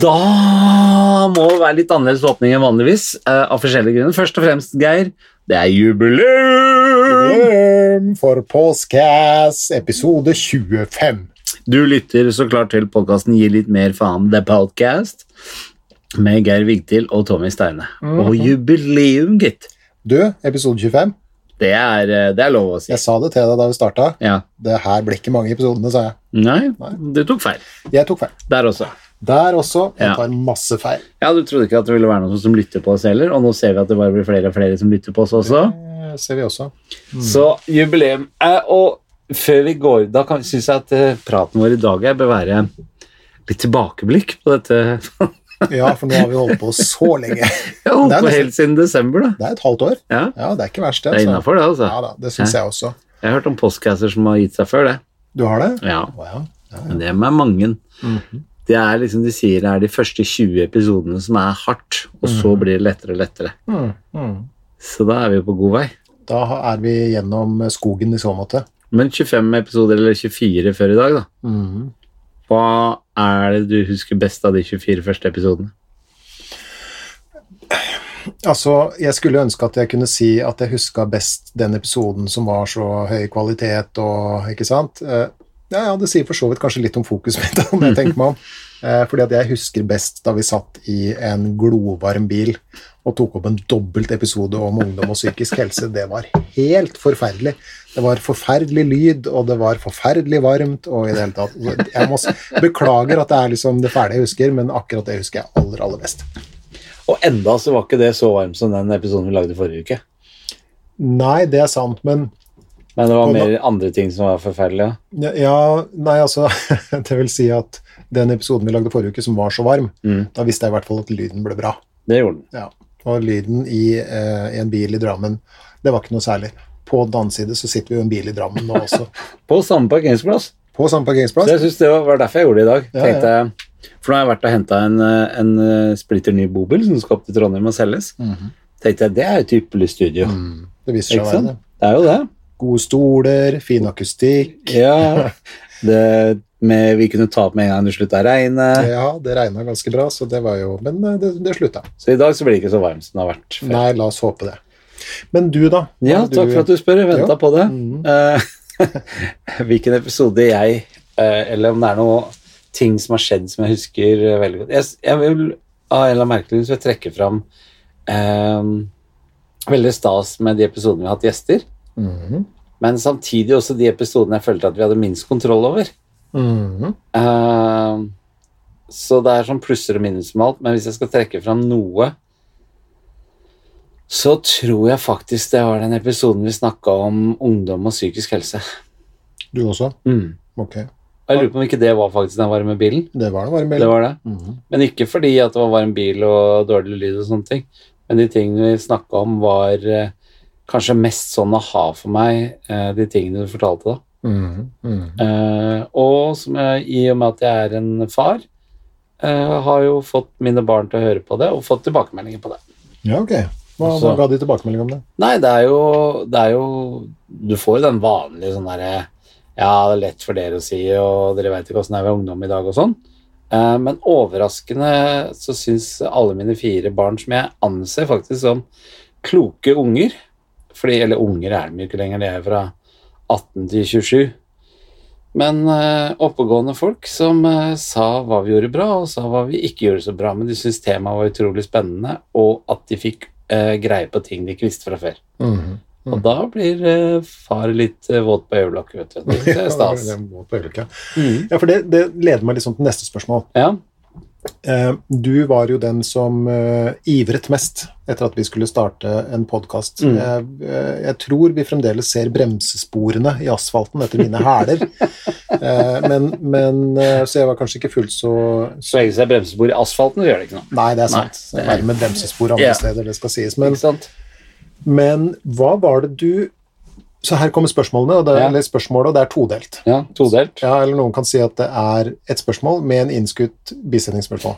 da må det være litt annerledes åpning enn vanligvis, eh, av forskjellige grunner. Først og fremst, Geir, det er jubileum! Jubileum for Påskeass, episode 25. Du lytter så klart til podkasten Gi litt mer faen, The Podcast, med Geir Vigtil og Tommy Steine. Og jubileum, gitt. Du, episode 25. Det er, eh, det er lov å si. Jeg sa det til deg da vi starta. Ja. Det her blir ikke mange episodene, sa jeg. Nei, du tok feil. Jeg tok feil. Der også. Der også. Jeg tar masse feil. Ja, Du trodde ikke at det ville være noen som lytter på oss heller, og nå ser vi at det bare blir flere og flere som lytter på oss også. Det ser vi også. Så jubileum. Eh, og før vi går, da syns jeg at eh, praten vår i dag er, bør være litt tilbakeblikk på dette. Ja, for nå har vi holdt på så lenge. Jeg har holdt Det er på helt siden desember, da. Det er et halvt år. Ja, Ja, det er ikke verst, det. Det er altså. innafor, det, altså. Ja da, det syns jeg også. Jeg har hørt om postcasser som har gitt seg før det. Du har det? Ja, Wow. ja. ja, ja. men det er med mange. Mhm. Det er liksom de sier det er de første 20 episodene som er hardt, og så blir det lettere og lettere. Mm, mm. Så da er vi på god vei. Da er vi gjennom skogen i så måte. Men 25 episoder, eller 24 før i dag, da. Mm. Hva er det du husker best av de 24 første episodene? Altså, jeg skulle ønske at jeg kunne si at jeg huska best den episoden som var så høy kvalitet og Ikke sant? Ja, ja, det sier for så vidt kanskje litt om fokuset mitt, om jeg tenker meg om. Eh, Fordi at jeg husker best da vi satt i en glovarm bil og tok opp en dobbelt episode om ungdom og psykisk helse. Det var helt forferdelig. Det var forferdelig lyd, og det var forferdelig varmt, og i det hele tatt Jeg må beklager at det er liksom det fæle jeg husker, men akkurat det husker jeg aller, aller best. Og enda så var ikke det så varmt som den episoden vi lagde forrige uke. Nei, det er sant, men Men det var mer andre ting som var forferdelige. Ja, ja, nei, altså Det vil si at den episoden vi lagde forrige uke, som var så varm, Mm. da visste jeg i hvert fall at lyden ble bra. Det gjorde den. Ja. Og lyden i, eh, i en bil i Drammen, det var ikke noe særlig. På den annen side så sitter vi jo i en bil i Drammen nå også. På samme parkeringsplass. På samme Så jeg synes det var, derfor jeg gjorde det i dag. Ja, Tenkte jeg, For nå har jeg vært og henta en, eh, en eh, splitter ny bobil som skal opp til Trondheim og selges. Mhm. Tenkte jeg, Det er jo et ypperlig studio. Mm, det viser seg å være det. Det er jo det. Gode stoler, fin akustikk. Ja. Det med, vi kunne ta opp med en gang det slutta å regne. Ja, det regna ganske bra, så det var jo Men eh, det, det slutta. Så i dag så blir det ikke så varmt som det har vært før. Nei, la oss håpe det. Men du, da? Ja, du... takk for at du spør. Jeg venta på det. Mm. Eh, hvilken episode jeg eh, Eller om det er noe ting som har skjedd som jeg husker veldig godt. Jeg, jeg vil av en eller annen merkelig grunn trekke fram eh, veldig stas med de episodene vi har hatt gjester. Mhm. Men samtidig også de episodene jeg følte at vi hadde minst kontroll over. Mm -hmm. uh, så det er sånn plusser og minus med alt, men hvis jeg skal trekke fram noe, så tror jeg faktisk det var den episoden vi snakka om ungdom og psykisk helse. Du også? Mm. Ok. Jeg lurer på om ikke det var faktisk den varme bilen. Det var det bilen. Det var det. Mhm. Men ikke fordi at det var varm bil og dårlig lyd og sånne ting. Men de tingene vi snakka om, var eh, kanskje mest sånn aha for meg, eh, de tingene du fortalte da. Mm, mm. Eh, og som jeg, i og med at jeg er en far, eh, har jo fått mine barn til å høre på det, og fått tilbakemeldinger på det. Ja, ok. Hva, Så- hva ga de tilbakemelding om det? Nei, det er jo, det er jo Du får jo den vanlige sånn derre Ja, det er lett for dere å si, og dere veit ikke åssen det er ved ungdom i dag og sånn. Eh, men overraskende så syns alle mine fire barn, som jeg anser faktisk som kloke unger fordi, Eller unger er de jo ikke lenger, de er fra 18 til 27. Men eh, oppegående folk som eh, sa hva vi gjorde bra, og sa hva vi ikke gjorde så bra. Men de syntes temaet var utrolig spennende, og at de fikk eh, greie på ting de ikke visste fra før. Mhm. Og da blir eh, far litt eh, våt på øyelokket, vet du. Det er stas. Ja, det våt på øyeblikket. Mm. Ja, for det, det leder meg liksom til neste spørsmål. Ja. Eh, du var jo den som eh, ivret mest etter at vi skulle starte en podkast. Mm. Jeg, eh, jeg tror vi fremdeles ser bremsesporene i asfalten etter mine hæler. Men, men Så jeg var kanskje ikke fullt så, Så lenge det er bremsespor i asfalten, gjør det ikke noe. Nei, det er Nei, sant. det er- Verre med bremsespor andre yeah. steder, det skal sies. Men, men hva var det du Så her kommer spørsmålene, og det, er- Ja. eller spørsmålet, og det er todelt. Ja, todelt. Ja, eller noen kan si at det er et spørsmål med en innskutt bisetningsspørsmål.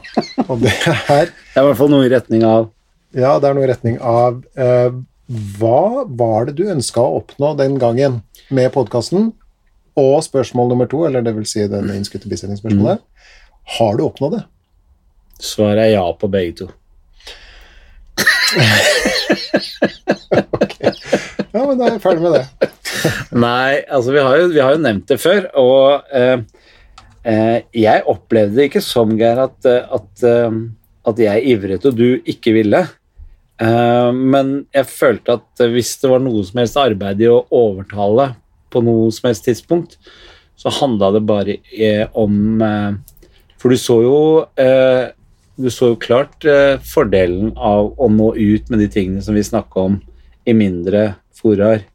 Og det er Det er i hvert fall noe i retning av Ja, det er noe i retning av uh, Hva var det du ønska å oppnå den gangen med podkasten? Og spørsmål nummer to, eller det vil si den innskutte bisetningsspørsmålet. Har du oppnådd det? Svaret er ja på begge to. Ok. Ja, men da er jeg ferdig med det. Nei, altså vi har jo, vi har jo nevnt det før, og eh, eh, jeg opplevde det ikke som, Geir, at, eh, at, eh, at jeg ivret og du ikke ville. Eh, men jeg følte at hvis det var noe som helst arbeid i å overtale på noe som helst tidspunkt, så handla det bare om For du så jo du så jo klart fordelen av å nå ut med de tingene som vi snakka om i mindre foraer.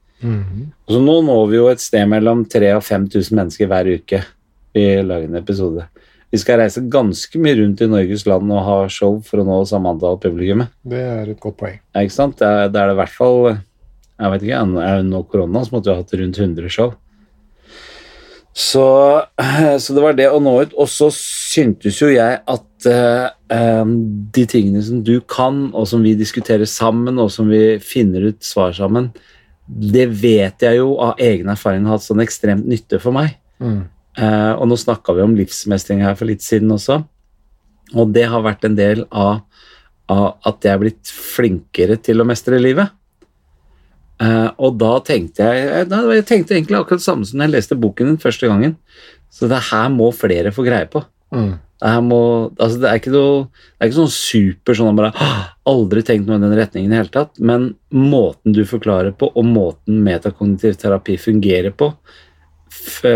Så nå når vi jo et sted mellom 3000 og 5000 mennesker hver uke vi lager en episode. Vi skal reise ganske mye rundt i Norges land og ha show for å nå samme antall publikummet. Det er et godt poeng. Ja, ikke sant? Det er, det i hvert fall Jeg vet ikke, er nå korona, så måtte vi ha hatt rundt 100 show. Så, så det var det å nå ut. Og så syntes jo jeg at eh, de tingene som du kan, og som vi diskuterer sammen, og som vi finner ut svar sammen, det vet jeg jo av egen erfaring har hatt sånn ekstremt nytte for meg. Eh, og nå snakka vi om livsmestring her for litt siden også, og det har vært en del av, av at jeg er blitt flinkere til å mestre livet. Eh, og da tenkte jeg eh, da, Jeg tenkte egentlig akkurat det samme som da jeg leste boken din første gangen. Så det her må flere få greie på. Mm. Må, altså det, er noe, det er ikke sånn super sånn at bare «Åh, Aldri tenkt noe i den retningen i det hele tatt. Men måten du forklarer på, og måten metakognitiv terapi fungerer på,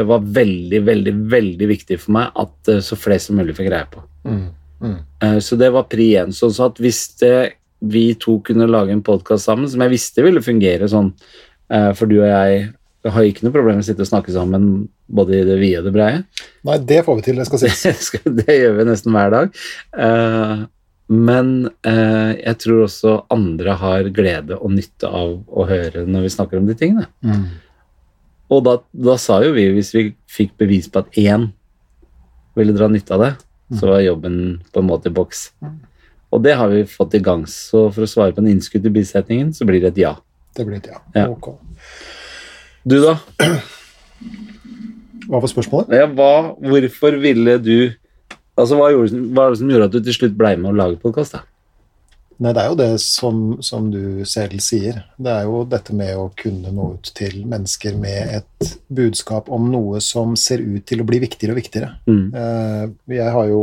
var veldig, veldig, veldig viktig for meg at eh, så flest som mulig fikk greie på. Mm. Mm. Eh, Så det var pri én. Sånn at hvis det, vi to kunne lage en podkast sammen, som jeg visste ville fungere sånn eh, For du og jeg har ikke noe problem med å sitte og snakke sammen både i det vide og det breie. Nei, det får vi til, det skal sies. Det gjør vi nesten hver dag. Eh, men eh, jeg tror også andre har glede og nytte av å høre når vi snakker om de tingene. Mm. Og da, da sa jo vi, hvis vi fikk bevis på at én ville dra nytte av det, så var jobben på en måte i boks. Og det har vi fått i gang. Så for å svare på en innskudd i bisetningen, så blir det et ja. Det blir et ja. Ja. Ok. Du, da? Hva var spørsmålet? Ja, hva, hvorfor ville du Altså, hva, gjorde, hva er det som gjorde at du til slutt ble med å lage podkast? Nei, det er jo det som, som du selv sier. Det er jo dette med å kunne nå ut til mennesker med et budskap om noe som ser ut til å bli viktigere og viktigere. Mm. Eh, jeg har jo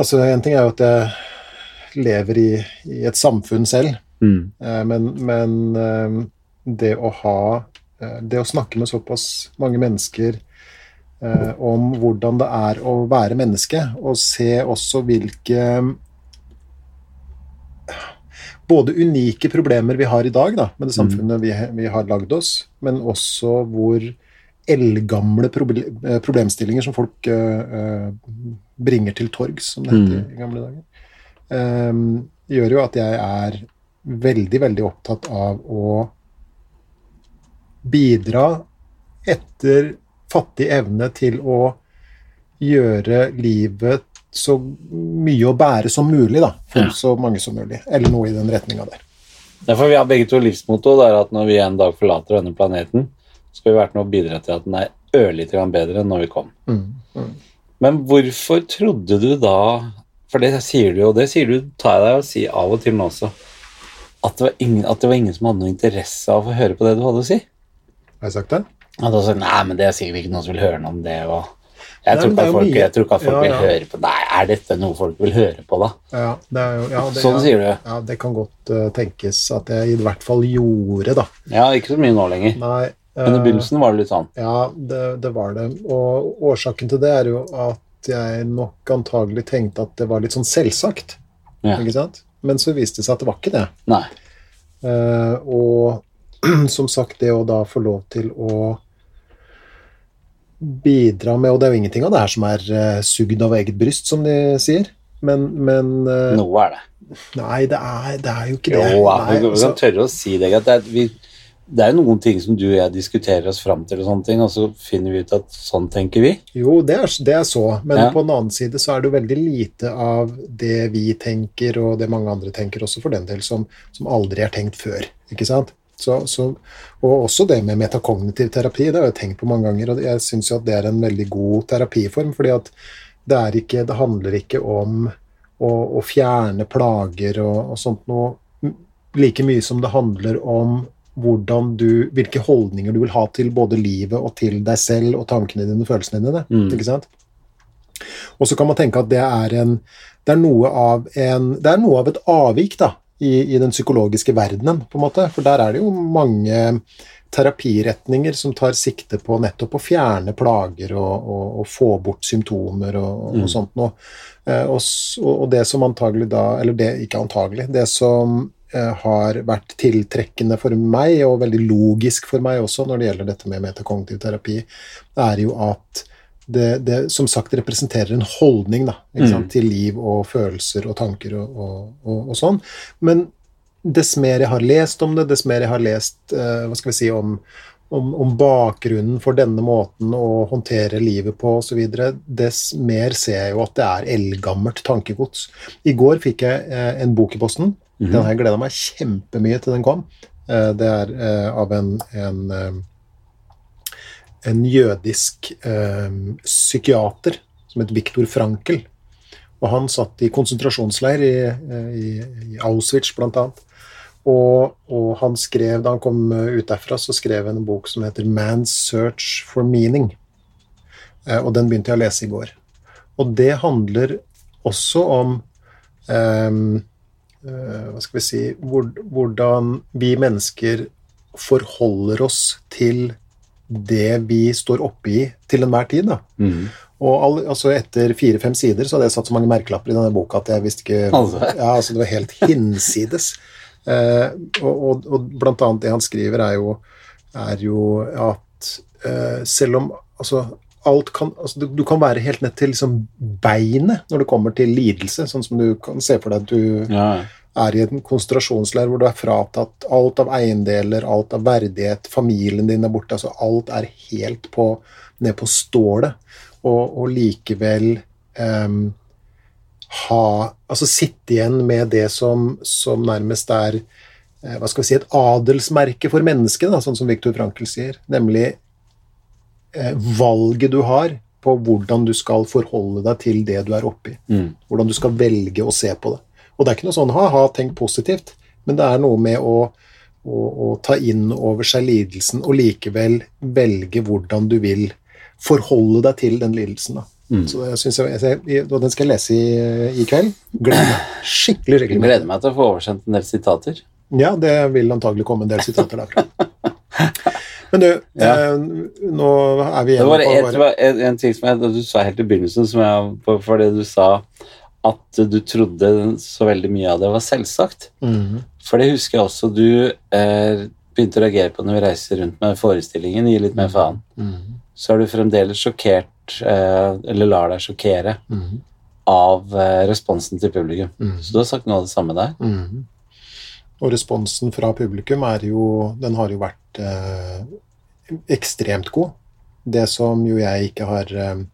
Altså, en ting er jo at jeg lever i, i et samfunn selv, Mm. eh, men, men eh, det å ha eh, Det å snakke med såpass mange mennesker eh, om hvordan det er å være menneske, og se også hvilke både unike problemer vi har i dag da, med det samfunnet vi, vi har lagd oss, men også hvor eldgamle eh, problemstillinger som folk eh, eh, bringer til torgs, som det heter i, i gamle dager, eh, gjør jo at jeg er veldig, veldig opptatt av å bidra etter fattig evne til å gjøre livet så mye å bære som mulig, da, for Ja. så mange som mulig. Eller noe i den retninga der. Derfor vi har begge to livsmotto. Det er at når vi en dag forlater denne planeten, skal vi være med å bidra til at den er ørlite grann bedre enn når vi kom. Mm, mm. Men hvorfor trodde du da For det sier du jo, det sier du, tar jeg deg og sier av og til nå også, at det, var ingen, at det var ingen som hadde noe interesse av å høre på det du hadde å si? Har jeg sagt det? At sa nei, men det er sikkert ikke noen som vil høre noe om det. Og jeg, Nei, tror at folk, jeg tror ikke at folk Ja, vil høre på Nei, er dette noe folk vil høre på, da? Ja, det, er jo, ja, det, Sånn ja, sier du. Ja, det kan godt uh, tenkes at jeg i hvert fall gjorde, da. Ja, ikke så mye nå lenger. Nei, Men i eh, begynnelsen var det litt sånn. Ja, det, det var det. Og årsaken til det er jo at jeg nok antagelig tenkte at det var litt sånn selvsagt. Ja. Ikke sant? Men så viste det seg at det var ikke det. Nei. Uh, og som sagt, det å da få lov til å bidra med Og det er jo ingenting av det her som er uh, sugd av eget bryst, som de sier. Men, men uh, Noe er det. Nei, det er, det er jo ikke Jo, det. ja, Nei, vi kan tørre å si det. At det, er, vi, det er jo noen ting som du og jeg diskuterer oss fram til, og sånne ting, og så finner vi ut at sånn tenker vi. Jo, det er, det er så, men Ja. på den annen side så er det jo veldig lite av det vi tenker, og det mange andre tenker også for den del, som, som aldri er tenkt før. ikke sant? Så, så, og også det med metakognitiv terapi, det har jeg tenkt på mange ganger, og jeg syns jo at det er en veldig god terapiform, fordi at det, er ikke, det handler ikke om å, å fjerne plager og, og sånt noe like mye som det handler om hvordan du, hvilke holdninger du vil ha til både livet og til deg selv og tankene dine og følelsene dine. Mm. ikke sant? Og så kan man tenke at det er, en, det er, av en, det er noe av et avvik da, i, i, den psykologiske verdenen, på en måte. For der er det jo mange terapiretninger som tar sikte på nettopp å fjerne plager og, og, og få bort symptomer og, og Mm. sånt noe. Eh, og, det som antagelig da Eller det, ikke antagelig. Det som eh, har vært tiltrekkende for meg, og veldig logisk for meg også når det gjelder dette med metakognitiv terapi, er jo at det, det som sagt representerer en holdning da, Mm. til liv og følelser og tanker og, og, og, og sånn. Men dess mer jeg har lest om det, dess mer jeg har lest eh, hva skal vi si, om, om, om bakgrunnen for denne måten å håndtere livet på osv., dess mer ser jeg jo at det er eldgammelt tankegods. I går fikk jeg eh, en bok i posten. Mhm. Den har jeg gleda meg kjempemye til den kom. Eh, det er eh, av en, en, eh, en jødisk eh, psykiater som het Viktor Frankel. Og han satt i konsentrasjonsleir i, eh, i, i Auschwitz, blant annet. Og, og han skrev, da han kom eh, ut derfra, så skrev han en bok som heter 'Man's Search for Meaning'. Eh, og den begynte jeg å lese i går. Og det handler også om ehm, eh, Hva skal vi si hvor, Hvordan vi mennesker forholder oss til det vi står oppe i til enhver tid. da. Mm. Og all, altså etter fire-fem sider så hadde jeg satt så mange merkelapper i denne boka at jeg visste ikke Altså. Ja, altså Det var helt hinsides. Eh, og, og, og blant annet det han skriver, er jo, er jo at eh, selv om altså, alt kan, altså, du, du kan være helt ned til liksom beinet når det kommer til lidelse, sånn som du kan se for deg at du Ja. Er i en konsentrasjonsleir hvor du er fratatt alt av eiendeler, alt av verdighet, familien din er borte, altså alt er helt på, ned på stålet, og, og likevel um, ha Altså sitte igjen med det som, som nærmest er eh, hva skal vi si, et adelsmerke for mennesket, da, sånn som Viktor Frankel sier, nemlig eh, valget du har på hvordan du skal forholde deg til det du er oppi Mm. hvordan du skal velge å se på det. Og det er ikke noe sånn ha-ha, tenk positivt, men det er noe med å, å, å ta inn over seg lidelsen og likevel velge hvordan du vil forholde deg til den lidelsen. Da. Mm. Så jeg synes jeg, og Den skal jeg lese i, i kveld. Gleder meg skikkelig. Skikkelig. gleder meg til å få oversendt en del sitater. Ja, det vil antagelig komme en del sitater derfra. Men du, Ja. eh, nå er vi Det igjen var, på et, det var en, en ting som jeg, du sa helt i begynnelsen, som jeg, for- det du sa at du trodde så veldig mye av det var selvsagt. Mm. For det husker jeg også du eh, begynte å reagere på når vi reiser rundt med forestillingen, gi litt mer faen. Mm. Så er du fremdeles sjokkert, eh, eller lar deg sjokkere, mm. av eh, responsen til publikum. Mhm. Så du har sagt noe av det samme der. Mhm. Og responsen fra publikum er jo Den har jo vært eh, ekstremt god. Det som jo jeg ikke har eh,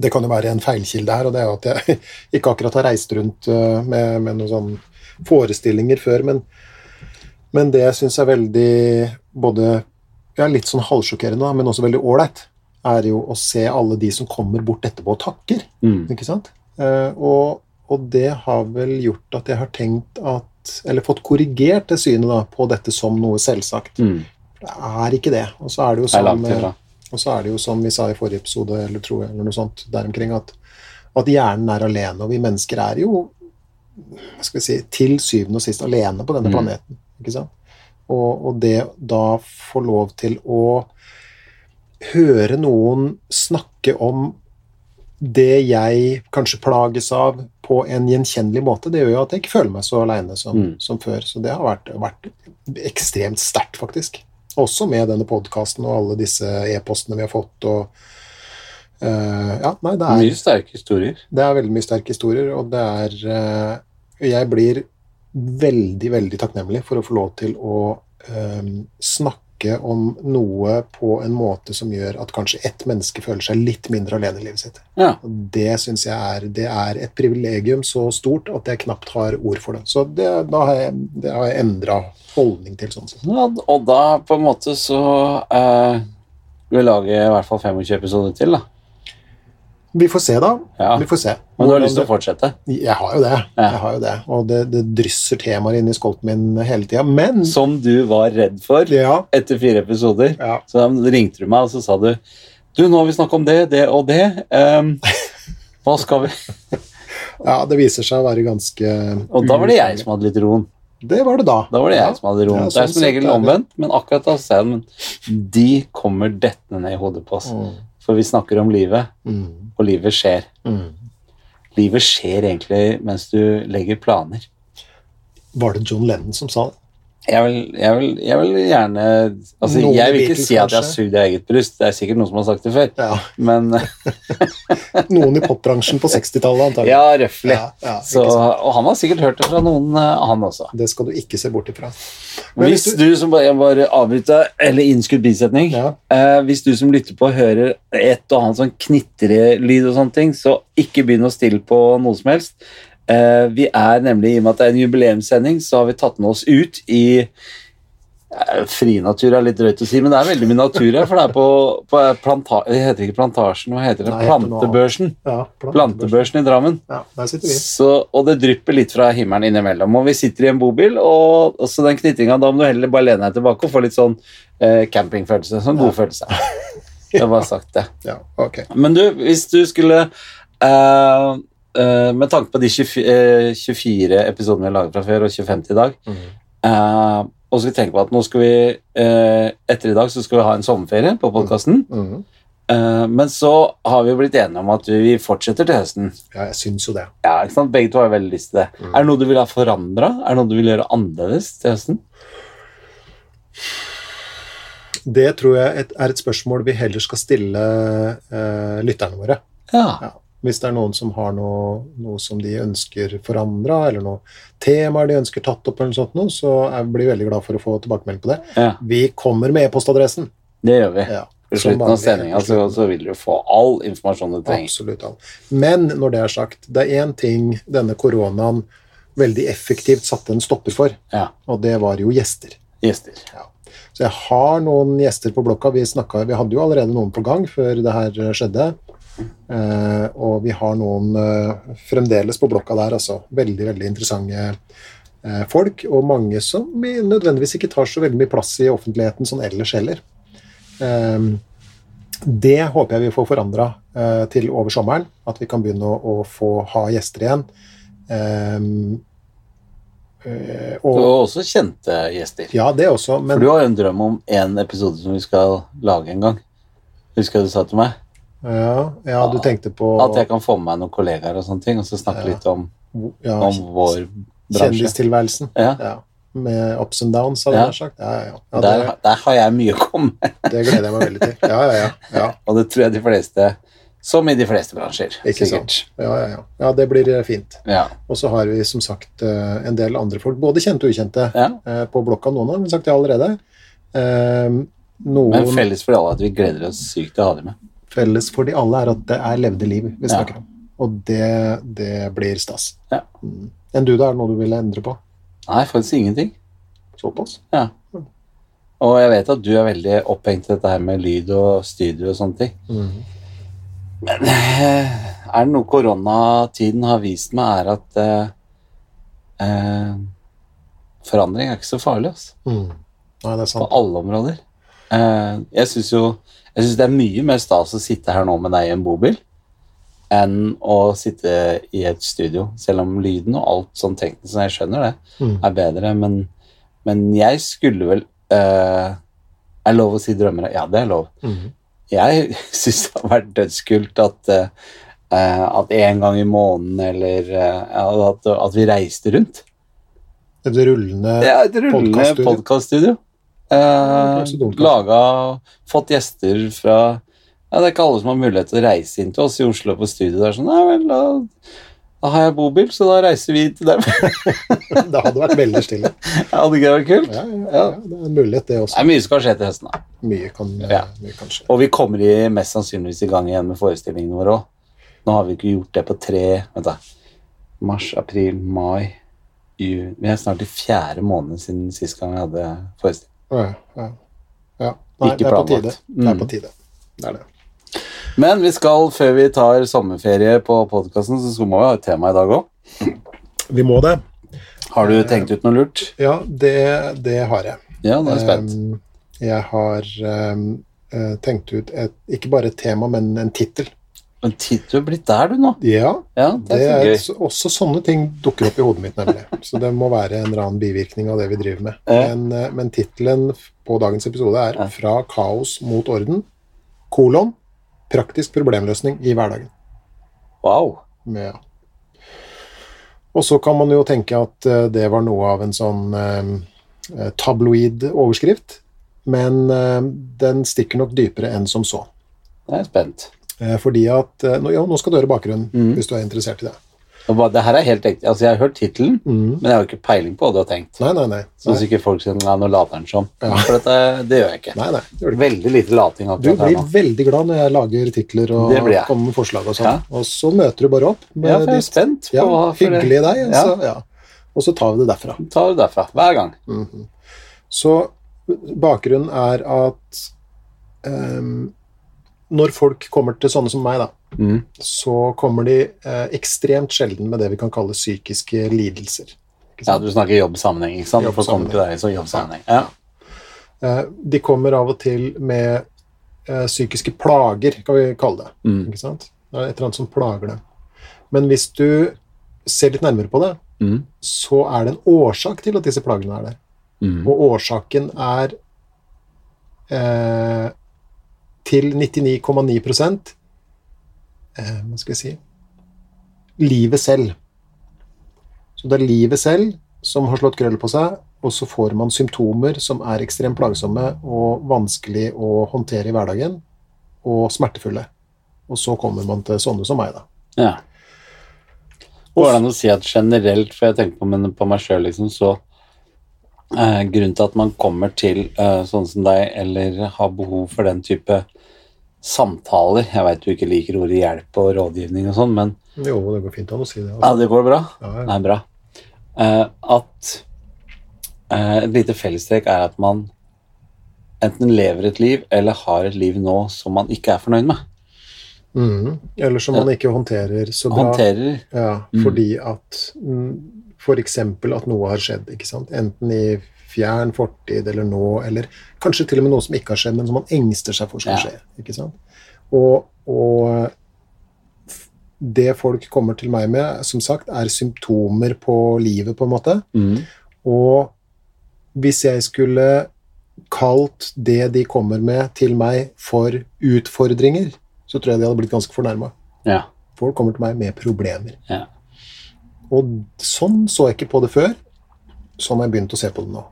Det kan jo være en feilkilde her, og det er at jeg ikke akkurat har reist rundt eh, med, med noen sånne forestillinger før, men, men det jeg syns er veldig både ja, litt sånn halvsjokkerende, men også veldig ålreit, er jo å se alle de som kommer bort etterpå og takker. Mm. Ikke sant? Eh, og, og det har vel gjort at jeg har tenkt at Eller fått korrigert det synet da, på dette som noe selvsagt. Mm. Det er ikke det. Og så er det jo Det og så er det jo som vi sa i forrige episode, eller tror jeg, eller noe sånt der omkring, at, at hjernen er alene, og vi mennesker er jo hva skal vi si, til syvende og sist alene på denne Mm. planeten. ikke sant? Og, og det da få lov til å høre noen snakke om det jeg kanskje plages av på en gjenkjennelig måte, det gjør jo at jeg ikke føler meg så aleine som, Mm. som før. Så det har vært, vært ekstremt sterkt, faktisk. Også med denne podkasten og alle disse e-postene vi har fått. og Uh, ja, nei, det er, Mye sterke historier. det er veldig mye sterke historier, og det er uh, Jeg blir veldig, veldig takknemlig for å få lov til å uh, snakke om noe på en måte som gjør at kanskje ett menneske føler seg litt mindre alene i livet sitt. Ja. Det syns jeg er, det er et privilegium så stort at jeg knapt har ord for det. Så det, da har jeg, det har jeg endra holdning til. sånn sett. Ja, og da på en måte så eh, Vi lager i hvert fall 25 episoder til, da. Vi får se, da. Ja. Vi får se. Men du har lyst til å fortsette? Jeg har jo det. Ja. Jeg har jo det. Og det, det drysser temaer inn i skolten min hele tida. Men Som du var redd for ja, etter fire episoder. Så ringte du meg, og så sa du Du, nå har vi snakket om det, det og det. Um, hva skal vi ja, det viser seg å være ganske Og da var det jeg som hadde litt roen. Det var det da. Da var det jeg som hadde roen. Det er sånn som regel omvendt, men akkurat da sa jeg de kommer dettende ned i hodet på oss. Mm, For vi snakker om livet, mm, og livet skjer. mm. Livet skjer egentlig mens du legger planer. Var det John Lennon som sa det? Jeg vil, jeg vil, jeg vil gjerne altså, Noen Jeg vil ikke Beatles, si at jeg har sugd i eget bryst, det er sikkert noen som har sagt det før, Ja. men Noen i popbransjen på 60-tallet, antagelig. ja, røftlig. Ja, ja, og han har sikkert hørt det fra noen, eh, han også. Det skal du ikke se bort ifra. Men Hvis hvis du som bare, bare avbryter, eller innskudd bisetning eh, Hvis du som lytter på hører et og annet sånn knitrelyd og sånne ting, så ikke begynn å stille på noe som helst. Eh, vi er nemlig, i og med at det er en jubileumssending, så har vi tatt med oss ut i eh, Frinatur er litt drøyt å si, men det er veldig mye natur her. For det er på, på planta, Det heter ikke Plantasjen, hva heter det? Nei, Plantebørsen. Ja, Plantebørsen i Drammen. Ja, der sitter vi. Så, og det drypper litt fra himmelen innimellom. Og vi sitter i en bobil, og også den knitringa, da må du heller bare lene deg tilbake og få litt sånn eh, campingfølelse. Sånn god følelse. Jeg har bare sagt det. Ja, ok. Men du, hvis du skulle eh, eh, Med tanke på de 24, eh, 24 episodene vi har laget fra før, og 25 til i dag Mm. uh, Og så skal vi tenke på at nå skal vi uh, Etter i dag så skal vi ha en sommerferie på podkasten. Mhm. men så har vi blitt enige om at vi fortsetter til høsten. Ja, jeg syns jo det. Ja, ikke sant? Begge to har veldig lyst til det. Mm. Er det noe du vil ha forandra? Er det noe du vil gjøre annerledes til høsten? Det tror jeg er et spørsmål vi heller skal stille uh, lytterne våre. Ja. Ja. Hvis det er noen som har noe, noe som de ønsker forandra, eller noe temaer de ønsker tatt opp, eller noe sånt, noe, så jeg blir veldig glad for å få tilbakemelding på det. ja. Vi kommer med e-postadressen. Det gjør vi. Ja, I slutten av sendinga så, så vil du få all informasjon du trenger. Absolutt all. Men når det er sagt, det er én ting denne koronaen veldig effektivt satte en stopper for, Ja. og det var jo gjester. Gjester. Ja. Så jeg har noen gjester på blokka. Vi, snakket, vi hadde jo allerede noen på gang før det her skjedde. Eh, og vi har noen eh, fremdeles på blokka der, altså. Veldig, veldig interessante eh, folk. Og mange som vi nødvendigvis ikke tar så veldig mye plass i offentligheten sånn ellers heller. Eh, det håper jeg vi får forandra eh, til over sommeren. At vi kan begynne å, å få ha gjester igjen. Eh, Du og, har også kjente gjester. ja, det også, men For du har jo en drøm om en episode som vi skal lage en gang. Husker du sa til meg? Ja, ja, du tenkte på At jeg kan få med meg noen kollegaer og sånne ting, og så snakke Ja. litt om, ja, om vår bransje. kjendistilværelsen. Ja. Ja. Med ups and downs, hadde jeg sagt. Der, det, der har jeg mye å komme med, det gleder jeg meg veldig til. Ja, ja, ja. ja. og det tror jeg de fleste Som i de fleste bransjer. Ikke sikkert. sant. Ja, ja, ja. ja, det blir eh, fint. Ja. Og så har vi som sagt eh, en del andre folk, både kjente og ukjente, ja. eh, på blokka. Noen har vi sagt det allerede. Noen Men felles for alle at vi gleder oss sykt til å ha dem med. Felles for de alle er at det er levde liv vi Ja. om. Og det, det blir stas. Ja. Mm. Enn du, da? Er det noe du ville endre på? Nei, faktisk ingenting. Såpass? Ja. Og jeg vet at du er veldig opphengt i dette her med lyd og studio og sånne ting. Mm. Men eh, er det noe koronatiden har vist meg, er at eh, eh, forandring er ikke så farlig, altså. Mm. Nei, det er På alle områder. Eh, jeg syns jo jeg synes det er mye mer stas å sitte her nå med deg i en bobil enn å sitte i et studio. Selv om lyden og alt sånn teknisk, jeg skjønner det, Mm. er bedre. Men, men jeg skulle vel uh, Er lov å si drømmer? Ja, det er lov. Mm. Jeg syns det har vært dødskult at uh, at en gang i måneden eller uh, at, at vi reiste rundt. Et rullende Ja, et rullende podkaststudio. Eh, laga Fått gjester fra ja, Det er ikke alle som har mulighet til å reise inn til oss i Oslo på studio. Det er sånn, Nei vel, da, da har jeg bobil, så da reiser vi til dem. Det hadde vært veldig stille. Hadde ikke det vært kult? Ja, ja, ja, det er en mulighet, det Det er mye som kan skje til høsten. da. Mye kan, Ja. mye kan skje. Og vi kommer i, mest sannsynligvis i gang igjen med forestillingene våre òg. Nå har vi ikke gjort det på tre Vent, da. Mars, april, mai, juni Vi er snart i fjerde måned siden sist gang vi hadde forestilling. Ja. Nei, Ikke planlagt. Det er Mm. på tide. Det er det. Men vi skal, før vi tar sommerferie på podkasten, så må vi ha et tema i dag òg. Vi må det. Har du tenkt ut noe lurt? Ja, det, det har jeg. Ja, nå er jeg spent. Jeg har eh, tenkt ut et, ikke bare et tema, men en tittel. Men du er blitt der, du, nå. Ja, Ja, det det er er, så også sånne ting dukker opp i hodet mitt, nemlig. Så det må være en eller annen bivirkning av det vi driver med. Ja. Men, eh, men tittelen på dagens episode er Ja. 'Fra kaos mot orden', kolon, praktisk problemløsning i hverdagen. Wow. Ja. Og så kan man jo tenke at eh, det var noe av en sånn eh, tabloid overskrift, men eh, den stikker nok dypere enn som så. Jeg er spent. Eh, fordi at eh, Ja, nå skal du høre bakgrunnen, mm. hvis du er interessert i det. Det her er helt ekte. Altså, jeg har hørt tittelen, mm. men jeg har ikke peiling på hva du har tenkt. Nei, nei, nei. Så hvis sikkert folk sier nei, nå later han som. Ja. For dette, det gjør jeg ikke. nei, nei det gjør det ikke. Veldig lite lating Du her blir veldig glad når jeg lager titler og kommer med forslag og sånn. Ja. Og så møter du bare opp med Ja, for jeg er spent på ja, hva det- hyggelig deg, Ja. ja. og så tar vi det derfra. Ta det derfra. Hver gang. Mhm. Så bakgrunnen er at ehm, når folk kommer til sånne som meg, da, Mm. så kommer de eh, ekstremt sjelden med det vi kan kalle psykiske lidelser. Ja, du snakker jobbsammenheng, ikke sant? For å til deg i sånn jobbsammenheng. Ja. Eh, de kommer av og til med eh, psykiske plager, kan vi kalle det. Mm. Ikke sant? Det er et eller annet som plager dem. Men hvis du ser litt nærmere på det, Mm. så er det en årsak til at disse plagene er der. Mm. Og årsaken er eh, til 99,9 eh, Hva skal jeg si Livet selv. Så det er livet selv som har slått krøll på seg, og så får man symptomer som er ekstremt plagsomme og vanskelig å håndtere i hverdagen, og smertefulle. Og så kommer man til sånne som meg, da. Ja. Går det an å si at generelt, for jeg tenker på, på meg sjøl, liksom, så eh, Grunnen til at man kommer til eh, sånn som deg, eller har behov for den type samtaler Jeg veit du ikke liker ordet hjelp og rådgivning og sånn, men Jo, det går fint an å si det. ja, Altså. det går bra. Ja, ja. Nei, bra. Uh, at uh, et lite fellestrekk er at man enten lever et liv eller har et liv nå som man ikke er fornøyd med. Mm. Eller som man ikke håndterer så bra. Håndterer Ja, Mm. fordi at mm, For eksempel at noe har skjedd, ikke sant. Enten i fjern fortid eller nå, eller kanskje til og med noe som ikke har skjedd, men som man engster seg for skal Ja. skje. ikke sant. Og, og det folk kommer til meg med, som sagt, er symptomer på livet, på en måte. mm. Og hvis jeg skulle kalt det de kommer med til meg for utfordringer, så tror jeg de hadde blitt ganske fornærma. Ja. Folk kommer til meg med problemer. Ja. Og sånn så jeg ikke på det før. Sånn har jeg begynt å se på det nå.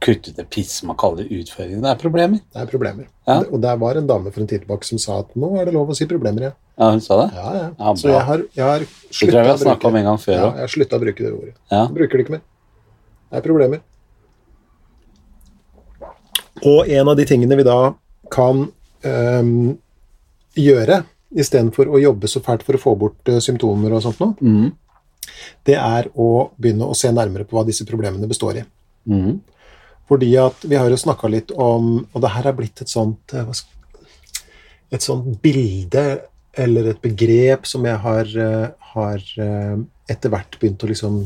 Kutt ut det piss man kaller det utfordringer. Det er problemer. Det er problemer. Ja. Og der var en dame for en tid tilbake som sa at nå er det lov å si problemer igjen. Ja, hun sa det? Ja, ja. Ja, så jeg har, jeg har Det slutta å om bruke en gang før ja, jeg har sluttet å bruke det ordet. Ja. Jeg bruker det ikke mer. Det er problemer. Og en av de tingene vi da kan øhm, gjøre, istedenfor å jobbe så fælt for å få bort øh, symptomer og sånt noe, Mm. det er å begynne å se nærmere på hva disse problemene består i. Mm. Fordi at vi har jo snakka litt om Og det her er blitt et sånt eh, Et sånt bilde eller et begrep som jeg har, eh, har eh, etter hvert begynt å liksom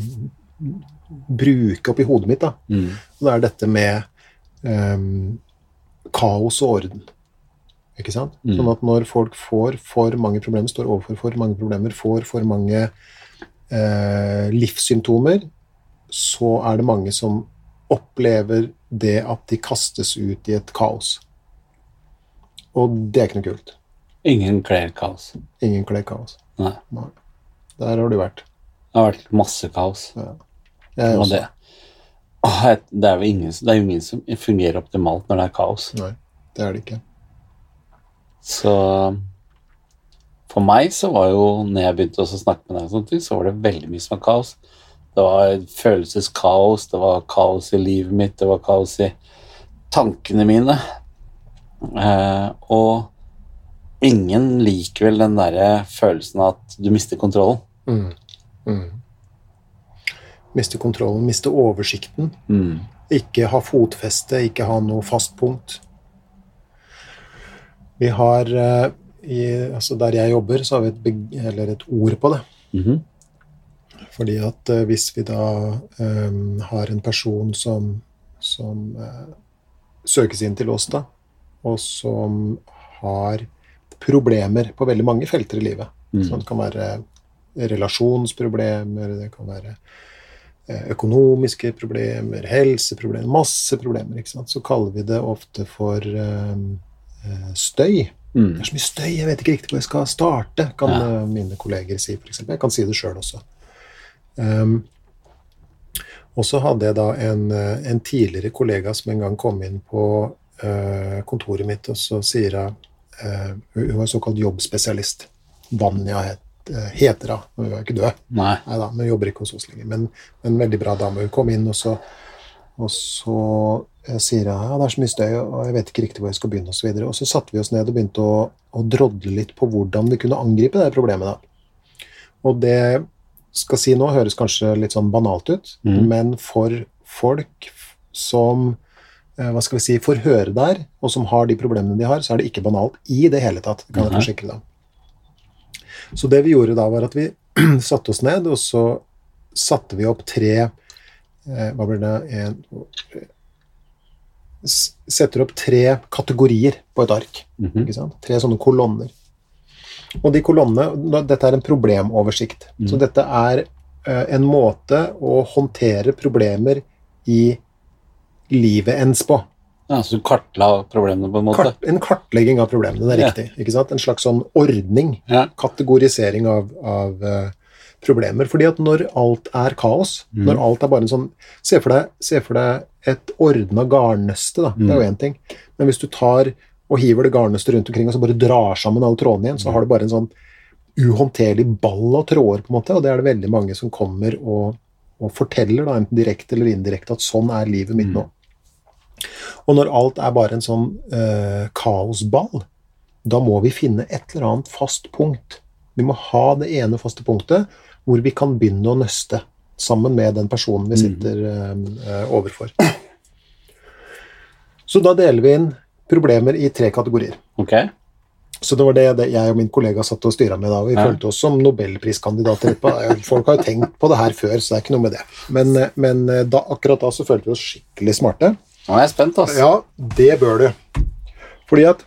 bruke opp i hodet mitt. da. Mm. Og det er dette med um, kaos og orden. Ikke sant? Mm. Sånn at når folk får for mange problemer, står overfor for mange problemer, får for mange uh, livssymptomer, så er det mange som opplever det at de kastes ut i et kaos. Og det er ikke noe kult. Ingen kler kaos. Ingen kler kaos. Nei. Der har du vært. Det har vært masse kaos. Jeg Og også. det, det er jo ingen, det er ingen som fungerer optimalt når det er kaos. Nei, det er det ikke. Så for meg så var jo, når jeg begynte å snakke med deg, så var det veldig mye som var kaos. Det var følelseskaos, det var kaos i livet mitt, det var kaos i tankene mine. Eh, og ingen liker vel den derre følelsen at du mister kontrollen. Mm. Mm. Miste kontrollen, miste oversikten. Mm. Ikke ha fotfeste, ikke ha noe fast punkt. Vi har eh, i, altså Der jeg jobber, så har vi et, eller et ord på det. Mhm. Fordi at eh, hvis vi da um, har en person som, som uh, søkes inn til oss, da, og som har problemer på veldig mange felter i livet Mm. Så det kan være relasjonsproblemer, det kan være økonomiske problemer, helseproblemer, masse problemer. ikke sant? Så kaller vi det ofte for eh, støy. Mm. Det er så mye støy, jeg vet ikke riktig hvor jeg skal starte, kan Ja. mine kolleger si, f.eks. Jeg kan si det sjøl også. Um, og så hadde jeg da en, eh, en tidligere kollega som en gang kom inn på uh, kontoret mitt, og så sier hun uh, Hun var såkalt jobbspesialist. Vanja het, heter hun. Hun er ikke død. Nei. Neida, men jobber ikke hos oss lenger. Men en veldig bra dame. Hun kom inn, og så, og så sier hun ja, det er så mye støy, og jeg vet ikke riktig hvor jeg skal begynne. Og, så videre. og så satte vi oss ned og begynte å, å drodle litt på hvordan vi kunne angripe det problemet. da. Og det skal si nå høres kanskje litt sånn banalt ut, mm. men for folk som eh, hva skal vi si, får høre der, og som har de problemene de har, så er det ikke banalt i det hele tatt. Kan jeg forsikre deg. Så det vi gjorde da, var at vi satte oss ned, og så satte vi opp tre eh, Hva blir det en, Setter opp tre kategorier på et ark. Ikke sant? Tre sånne kolonner. Og de kolonnene Dette er en problemoversikt. Mm. Så dette er eh, en måte å håndtere problemer i livet ens på. Ja, så du kartla problemene, på en måte? Kart, en kartlegging av problemene, det er Ja. riktig. Ikke sant? En slags sånn ordning Ja. kategorisering av, av uh, problemer. Fordi at når alt er kaos, Mm. når alt er bare en sånn Se for deg, se for deg et ordna garnnøste, da. Det er jo én ting. Men hvis du tar og hiver det garnnøstet rundt omkring og så bare drar sammen alle trådene igjen, så har du bare en sånn uhåndterlig ball av tråder, på en måte, og det er det veldig mange som kommer og, og forteller, da, enten direkte eller indirekte, at sånn er livet mitt nå. Og når alt er bare en sånn uh, kaosball, da må vi finne et eller annet fast punkt. Vi må ha det ene faste punktet hvor vi kan begynne å nøste sammen med den personen vi sitter uh, overfor. Så da deler vi inn problemer i tre kategorier. Okay. Så det var det, det jeg og min kollega satt og styra med da. og Vi Ja. følte oss som nobelpriskandidater. Folk har jo tenkt på det her før, så det er ikke noe med det. Men, men eh, da, akkurat da så følte vi oss skikkelig smarte. Nå er jeg spent, altså. Ja, det bør du. Fordi at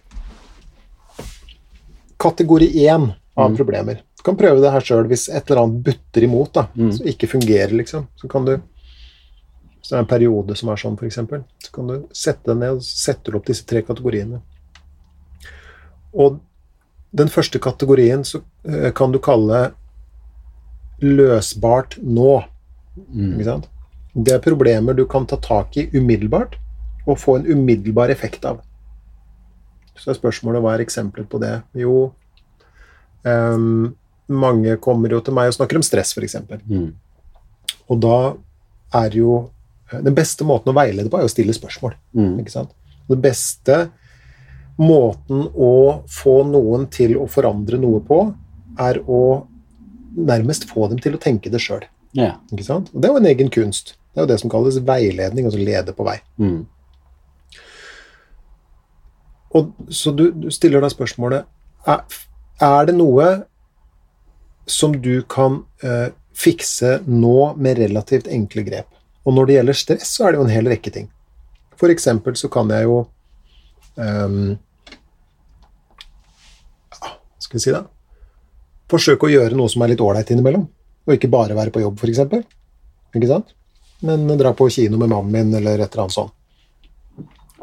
kategori én av Mm. problemer Du kan prøve det her sjøl hvis et eller annet butter imot, da, Mm. som ikke fungerer, liksom. Så kan du Hvis det er en periode som er sånn, f.eks., så kan du sette deg ned og sette opp disse tre kategoriene. Og den første kategorien så eh, kan du kalle løsbart nå. Mm. Det er problemer du kan ta tak i umiddelbart og få en umiddelbar effekt av. Så er spørsmålet hva er eksempler på det? Jo, um, mange kommer jo til meg og snakker om stress, f.eks. Mm. Og da er jo Den beste måten å veilede på er å stille spørsmål. Mm. Ikke sant? Den beste måten å få noen til å forandre noe på, er å nærmest få dem til å tenke det sjøl. Ja. Ikke sant? Og det er jo en egen kunst. Det er jo det som kalles veiledning, altså lede på vei. Mm. Og, så du, du stiller deg spørsmålet er, er det noe som du kan uh, fikse nå med relativt enkle grep? Og når det gjelder stress, så er det jo en hel rekke ting. For eksempel så kan jeg jo um, ja, skal vi si, det Forsøke å gjøre noe som er litt ålreit innimellom. Og ikke bare være på jobb, f.eks. Ikke sant? Men dra på kino med mannen min, eller et eller annet sånt.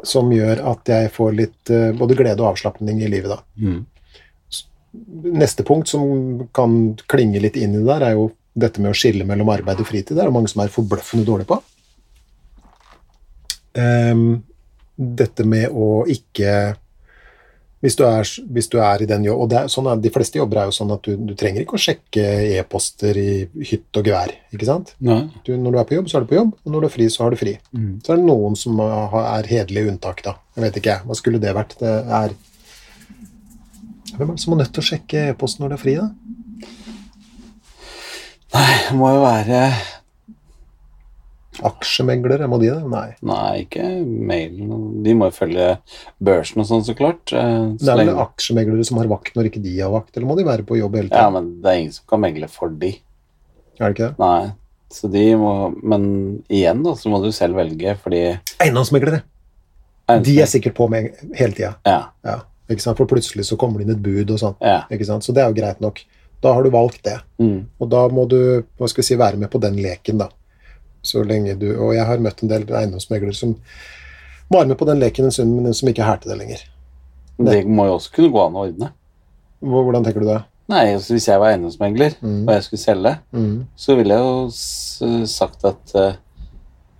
Som gjør at jeg får litt eh, både glede og avslapning i livet, da. Mm. Neste punkt som kan klinge litt inn i det der, er jo dette med å skille mellom arbeid og fritid. Det er det mange som er forbløffende dårlige på. Um, dette med å ikke hvis du, er, hvis du er i den jobb, og det er, sånn er, De fleste jobber er jo sånn at du, du trenger ikke å sjekke e-poster i hytt og gevær. ikke sant? Du, når du er på jobb, så er du på jobb, og når du er fri, så har du fri. Mm. Så er det noen som har- er hederlige unntak, da. Jeg vet ikke. Hva skulle det vært? Det er Hvem er det som er nødt til å sjekke e-posten når det er fri, da? Nei, det må jo være Aksjemeglere, må de det? Nei. Nei, ikke mailen. De må jo følge børsen og sånn, så klart. Så Det er vel lenge, aksjemeglere som har vakt når ikke de har vakt, eller må de være på jobb hele tiden? ja, men det er ingen som kan megle for de. Er det ikke det? Nei. Så de må Men igjen, da, så må du selv velge, fordi Eiendomsmeglere! De er sikkert på med hele tida. Ja. Ja? For plutselig så kommer det inn et bud og sånn. Ja. Så det er jo greit nok. Da har du valgt det. Mm. Og da må du hva skal si, være med på den leken, da. Så lenge du Og jeg har møtt en del eiendomsmeglere som var med på den leken en stund, men som ikke er her til det lenger. Det må jo også kunne gå an å ordne. Hvordan tenker du det? Nei, altså Hvis jeg var eiendomsmegler Mm. og jeg skulle selge, Mm. så ville jeg jo sagt at eh,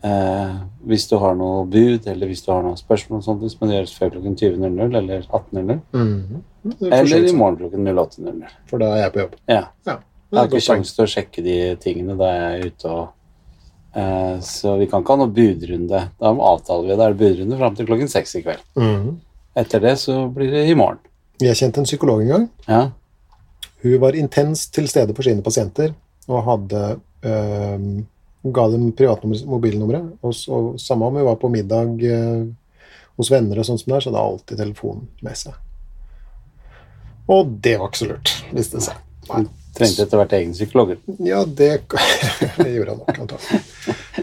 eh, hvis du har noe bud, eller hvis du har noen spørsmål, og sånt, så må det gjøres før klokken 20.00 eller 18.00. Mm. Det Eller i morgen klokken 08.00. For da er jeg på jobb. Ja. Ja. Jeg har ikke sjanse til å sjekke de tingene da jeg er ute og eh, Så vi kan ikke ha noe budrunde. Da avtaler vi. det er budrunde fram til klokken seks i kveld. Mm. Etter det så blir det i morgen. Jeg kjente en psykolog en gang. Ja. Hun var intenst til stede for sine pasienter og hadde øh, ga dem privatmobilnummeret. Og, Og samme om hun var på middag øh, hos venner, og sånn som det er, så hadde hun alltid telefonen med seg. Og det var ikke så lurt, viste det seg. Nei. Trengte etter hvert egen psykolog. Ja, det, det gjorde han nok, antagelig.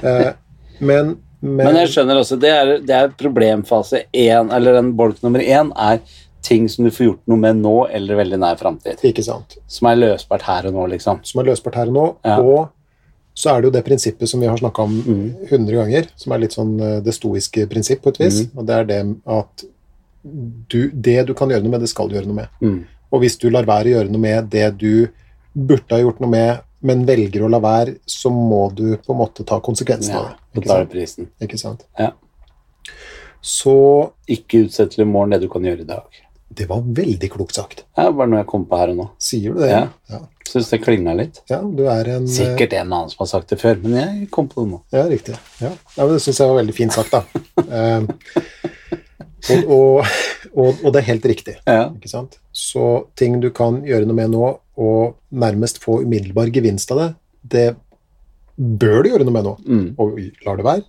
Eh, men, men, Men jeg skjønner også, det er, det er problemfase én, eller den bolk nummer én, er ting som du får gjort noe med nå eller veldig nær framtid. Som er løsbart her og nå, liksom. Som er løsbart her og nå. Ja. Og så er det jo det prinsippet som vi har snakka om Mm. hundre ganger, som er litt sånn eh, det stoiske prinsipp på et vis. Mm. Og det er det at du, det du kan gjøre noe med, det skal du gjøre noe med. Mm. Og hvis du lar være å gjøre noe med det du burde ha gjort noe med, men velger å la være, så må du på en måte ta konsekvensen Ja, av det. Ikke sant? prisen. Ikke sant? Ja. Så Ikke utsett til i morgen det du kan gjøre i dag. det var veldig klokt sagt. Er bare noe jeg kom på her og nå. Sier du det? Ja. Ja, Syns det klinga litt. ja du er en eh, Sikkert en annen som har sagt det før, men jeg kom på det nå. Ja, riktig. Ja, ja men Det syns jeg var veldig fint sagt, da. Og, og, og, og det er helt riktig. Ja. Ikke sant? Så ting du kan gjøre noe med nå, og nærmest få umiddelbar gevinst av det, det bør du gjøre noe med nå. Mm. Og lar det være,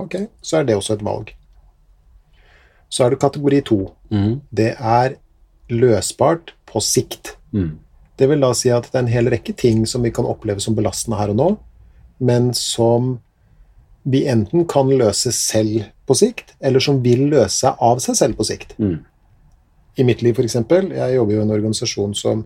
ok, så er det også et valg. Så er det kategori to. Mm. Det er løsbart på sikt. Mm. Det vil da si at det er en hel rekke ting som vi kan oppleve som belastende her og nå, men som vi enten kan løse selv på sikt, eller som vil løse seg av seg selv på sikt. Mm. I mitt liv, f.eks. Jeg jobber jo i en organisasjon som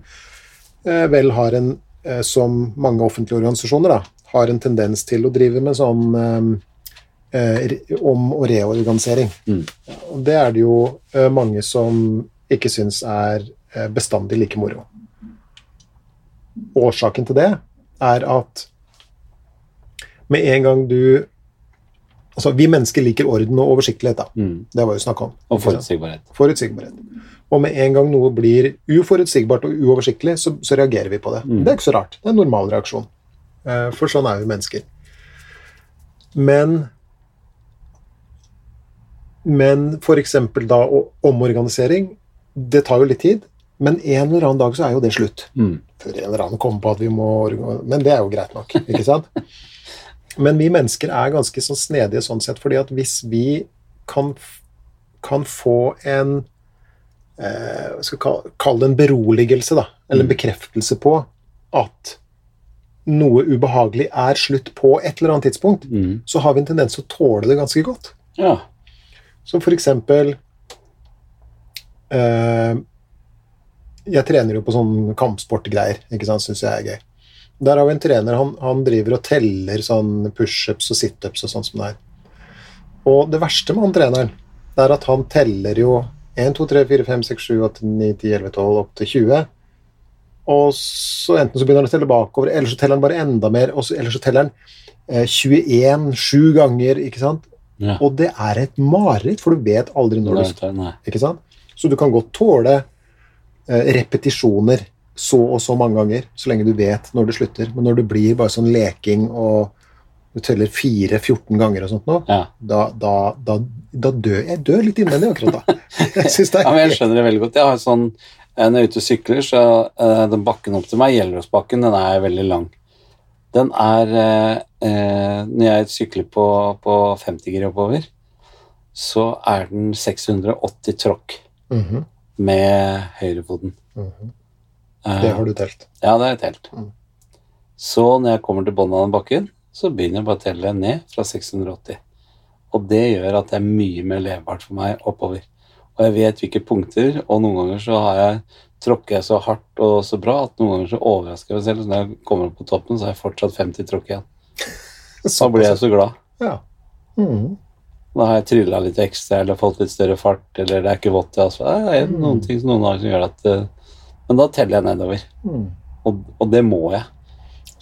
eh, vel har en, eh, som mange offentlige organisasjoner, da, har en tendens til å drive med sånn eh, eh, om- og reorganisering. Mm. Og det er det jo eh, mange som ikke syns er eh, bestandig like moro. Årsaken til det er at med en gang du Altså, vi mennesker liker orden og oversiktlighet, da. Mm. Det var jo snakk om. Og forutsigbarhet. Forutsigbarhet. Og med en gang noe blir uforutsigbart og uoversiktlig, så, så reagerer vi på det. Mm. Det er ikke så rart. Det er en normal reaksjon. Eh, For sånn er vi mennesker. Men Men eksempel da omorganisering, det tar jo litt tid. Men en eller annen dag så er jo det slutt. Mm. Før en eller annen kommer på at vi må Men det er jo greit nok, ikke sant? Men vi mennesker er ganske så snedige sånn sett, fordi at hvis vi kan, kan få en eh, skal kalle- kalle det en beroligelse, da, eller en bekreftelse på at noe ubehagelig er slutt på et eller annet tidspunkt, Mm. så har vi en tendens til å tåle det ganske godt. Ja. Som for eksempel eh, Jeg trener jo på sånn kampsportgreier, ikke sant, syns jeg er gøy. Der har vi en trener, han, han driver og teller sånn pushups og situps og sånn som det er. Og det verste med han treneren, det er at han teller jo 1, 2, 3, 4, 5, 6, 7, 8, 9, 10, 11, 12 opp til 20. Og så enten så begynner han å telle bakover, eller så teller han bare enda mer, så, eller så teller han eh, 21 sju ganger, ikke sant? ja. Og det er et mareritt, for du vet aldri når du skal ikke sant? Så du kan godt tåle eh, repetisjoner så og så mange ganger, så lenge du vet når det slutter. Men når det blir bare sånn leking og du teller 4-14 ganger og sånt nå, Ja. da, da, da, da dør jeg dør litt innvendig akkurat da. Jeg ja, men jeg er skjønner det veldig godt. Jeg har sånn, eh, Når jeg er ute og sykler, så uh, den bakken opp til meg, Gjelleråsbakken, den er veldig lang. Den er uh, uh, når jeg sykler på, på 50 gir oppover, så er den 680 tråkk Mhm, med høyrefoten. mhm. Eh, Det har du telt. Ja, det har jeg telt. Mm. Så når jeg kommer til bunnen av den bakken, så begynner jeg bare å telle ned fra 680. Og det gjør at det er mye mer levbart for meg oppover. Og jeg vet hvilke punkter, og noen ganger så har jeg tråkker jeg så hardt og så bra at noen ganger så overrasker jeg meg selv. Så når jeg kommer opp på toppen, så har jeg fortsatt 50 tråkk igjen. Så blir jeg så glad. Ja. Mm. Da har jeg trylla litt ekstra eller fått litt større fart, eller det er ikke vått i asfalt. Det er noen ting som noen har som gjør at eh, Men da teller jeg nedover. Mm. Og, og det må jeg.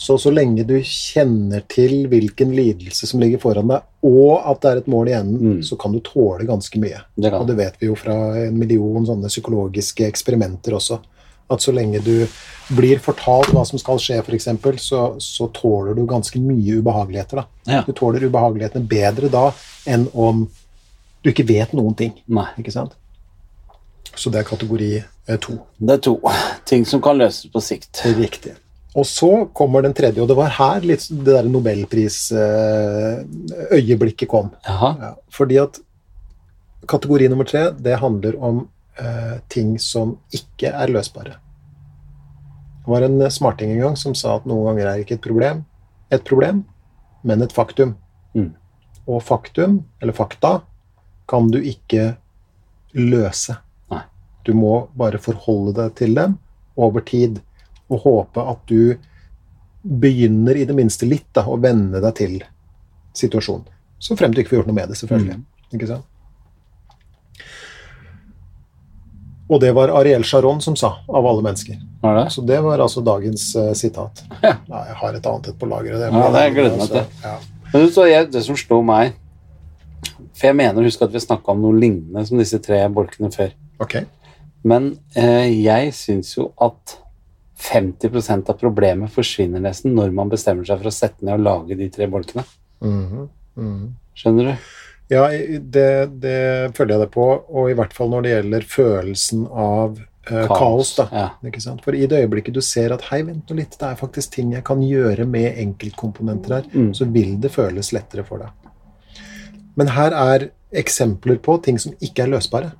Så så lenge du kjenner til hvilken lidelse som ligger foran deg, og at det er et mål i enden, Mm. så kan du tåle ganske mye. Det Og det vet vi jo fra en million sånne psykologiske eksperimenter også. At så lenge du blir fortalt hva som skal skje, f.eks., så, så tåler du ganske mye ubehageligheter. da. Ja. Du tåler ubehagelighetene bedre da enn om du ikke vet noen ting. Nei. ikke sant? Så det er kategori eh, to. Det er to ting som kan løses på sikt. Riktig. Og så kommer den tredje, og det var her litt det der nobelprisøyeblikket kom. Jaha. Ja, fordi at kategori nummer tre, det handler om eh, ting som ikke er løsbare. Det var en smarting en gang som sa at noen ganger er ikke et problem et problem, men et faktum. Mm. Og faktum, eller fakta, kan du ikke løse. Nei. Du må bare forholde deg til dem over tid, og håpe at du begynner i det minste litt da, å venne deg til situasjonen. Så frem til du ikke får gjort noe med det, selvfølgelig. Ikke sant? Og det var Ariel Sharon som sa, av alle mennesker. Det? Så det var altså dagens uh, sitat. Ja. jeg har et annet et på lageret. Det, Ja, det gleder meg til. Ja. Men så jeg, det som slo meg For jeg mener husk at vi snakka om noe lignende som disse tre bolkene før. Ok. Men eh, jeg syns jo at 50% av problemet forsvinner nesten når man bestemmer seg for å sette ned og lage de tre bolkene. Mhm, mhm. Skjønner du? Ja, det, det følger jeg deg på, og i hvert fall når det gjelder følelsen av eh, kaos. da. Ja. For i det øyeblikket du ser at hei, vent nå litt, det er faktisk ting jeg kan gjøre med enkeltkomponenter her, Mm. så vil det føles lettere for deg. Men her er eksempler på ting som ikke er løsbare.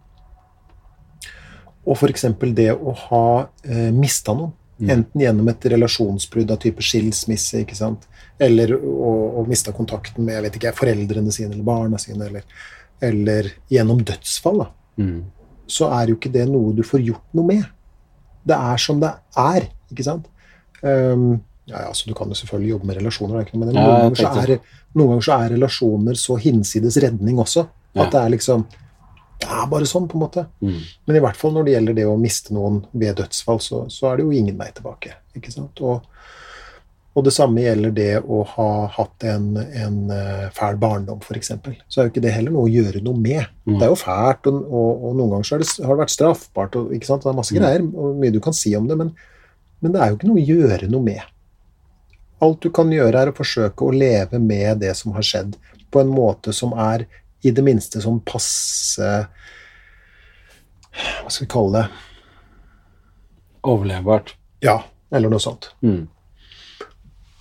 Og f.eks. det å ha eh, mista noen. Mm. Enten gjennom et relasjonsbrudd av type skilsmisse, ikke sant? eller å, å miste kontakten med jeg vet ikke, foreldrene sine eller barna sine, eller, eller gjennom dødsfall. da Mm. så er jo ikke det noe du får gjort noe med. Det er som det er, ikke sant? Um, ja, ja, så Du kan jo selvfølgelig jobbe med relasjoner, er men noen, ja, ganger er, noen ganger så er relasjoner så hinsides redning også. Ja. At det er liksom Det er bare sånn, på en måte. Mm. Men i hvert fall når det gjelder det å miste noen ved dødsfall, så, så er det jo ingen vei tilbake. ikke sant? Og, og det samme gjelder det å ha hatt en, en eh, fæl barndom, f.eks. Så er jo ikke det heller noe å gjøre noe med. Mm. Det er jo fælt, og, og, og noen ganger så det, har det vært straffbart. Og? Det er masse Mm. greier, og mye du kan si om det, men, men det er jo ikke noe å gjøre noe med. Alt du kan gjøre, er å forsøke å leve med det som har skjedd, på en måte som er i det minste sånn passe Hva skal vi kalle det? Overlevbart. Ja, eller noe sånt. Mm.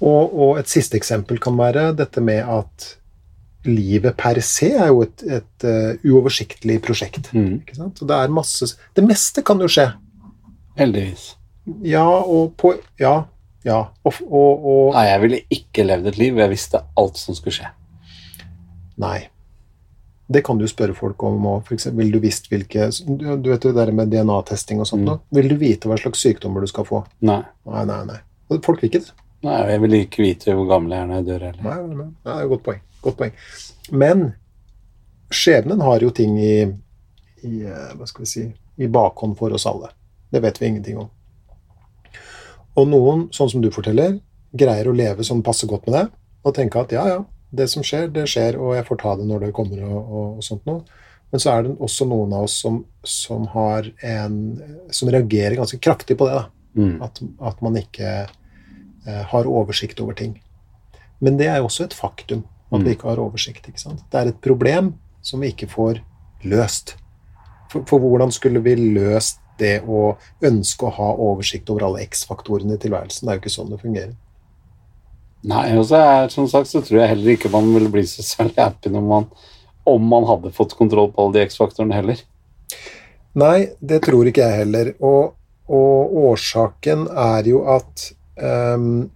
Og, og et siste eksempel kan være dette med at livet per se er jo et, et uh, uoversiktlig prosjekt. Mm. Ikke sant? Og det er masse Det meste kan jo skje. Heldigvis. Ja, og på Ja. ja. Og, og, og Nei, jeg ville ikke levd et liv hvor jeg visste alt som skulle skje. Nei. Det kan du spørre folk om. Eksempel, vil du visst hvilke Du, vet jo det der med DNA-testing og sånt. Mm. Vil du vite hva slags sykdommer du skal få? Nei. Nei, nei, nei. Folk vil ikke det. Nei, jeg vil ikke vite hvor gammel jeg er når jeg dør heller. Nei, nei, nei. nei godt poeng. Godt poeng. Men skjebnen har jo ting i, i eh, Hva skal vi si i bakhånd for oss alle. Det vet vi ingenting om. Og noen, sånn som du forteller, greier å leve sånn passe godt med det og tenke at ja, ja, det som skjer, det skjer, og jeg får ta det når det kommer og, og, og sånt noe. Men så er det også noen av oss som, som har en Som reagerer ganske kraftig på det. Mm. At, at man ikke eh, har oversikt over ting. Men det er jo også et faktum at Mm. vi ikke har oversikt. ikke? Det er et problem som vi ikke får løst. For, for hvordan skulle vi løst det å ønske å ha oversikt over alle X-faktorene i tilværelsen? Det er jo ikke sånn det fungerer. Nei, og som sagt, så tror jeg heller ikke man ville bli så særlig happy man, om man hadde fått kontroll på alle de X-faktorene heller. Nei, det tror ikke jeg heller. Og, og årsaken er jo at um,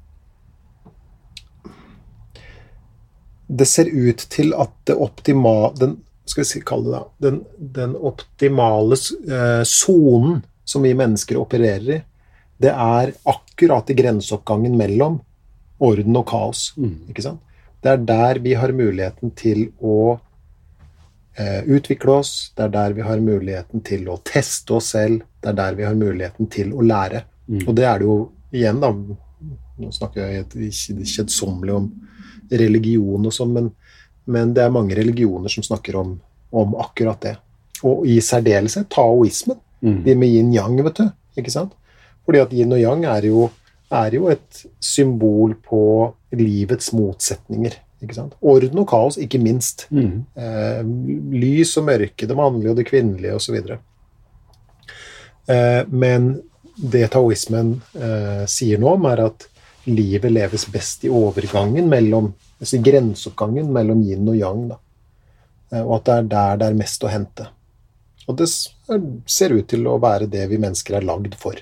Det ser ut til at det optimale den, skal vi kalle det da, den, den optimale sonen uh, som vi mennesker opererer i, det er akkurat i grenseoppgangen mellom orden og kaos. Mm. Ikke sant? Det er der vi har muligheten til å eh, utvikle oss, det er der vi har muligheten til å teste oss selv, det er der vi har muligheten til å lære. Mm. Og det er det jo igjen, da Nå snakker jeg kjedsommelig om religion og sånn, men, men det er mange religioner som snakker om, om akkurat det. Og i særdeleshet taoismen, Mm. de med yin-yang, vet du. Ikke sant? Fordi at yin og yang er jo, er jo et symbol på livets motsetninger. Orden og kaos, ikke minst. Mm. Eh, lys og mørke, det mannlige og det kvinnelige osv. Eh, men det taoismen eh, sier nå om, er at livet leves best i overgangen mellom altså grenseoppgangen mellom yin og yang. Da. Eh, og at det er der det er mest å hente. Og det ser ut til å være det vi mennesker er lagd for.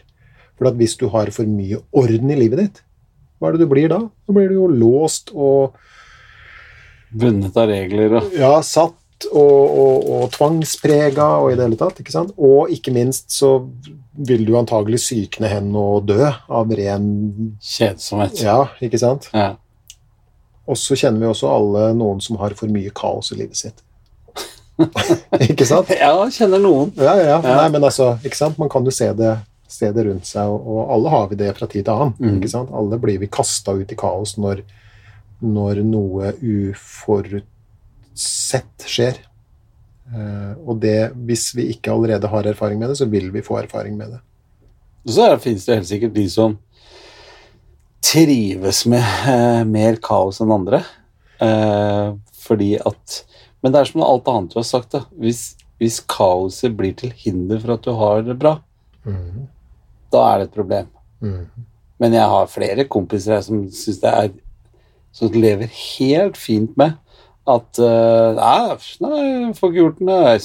For hvis du har for mye orden i livet ditt, hva er det du blir da? Da blir du jo låst og Bundet av regler og ja, satt og, og, og tvangsprega og i det hele tatt. ikke sant? Og ikke minst så vil du antagelig sykne hen og dø av ren kjedsomhet. Ja, ikke sant? Ja. Og så kjenner vi også alle noen som har for mye kaos i livet sitt. ikke sant? ja, kjenner noen. Ja, ja. Ja. Nei, men altså, ikke sant? Man kan jo se det, se det rundt seg, og, alle har vi det fra tid til annen. Mm. ikke sant? Alle blir vi kasta ut i kaos når, når noe uforutsett skjer. Eh, og det, hvis vi ikke allerede har erfaring med det, så vil vi få erfaring med det. Og så finnes det helt sikkert de som trives med eh, mer kaos enn andre. Eh, fordi at Men det er som alt annet du har sagt. da. Hvis, hvis kaoset blir til hinder for at du har det bra, Mhm. Da er det et problem. Mm. Men jeg har flere kompiser her som syns det er Som lever helt fint med at uh, Nei, nei, jeg får ikke gjort noe.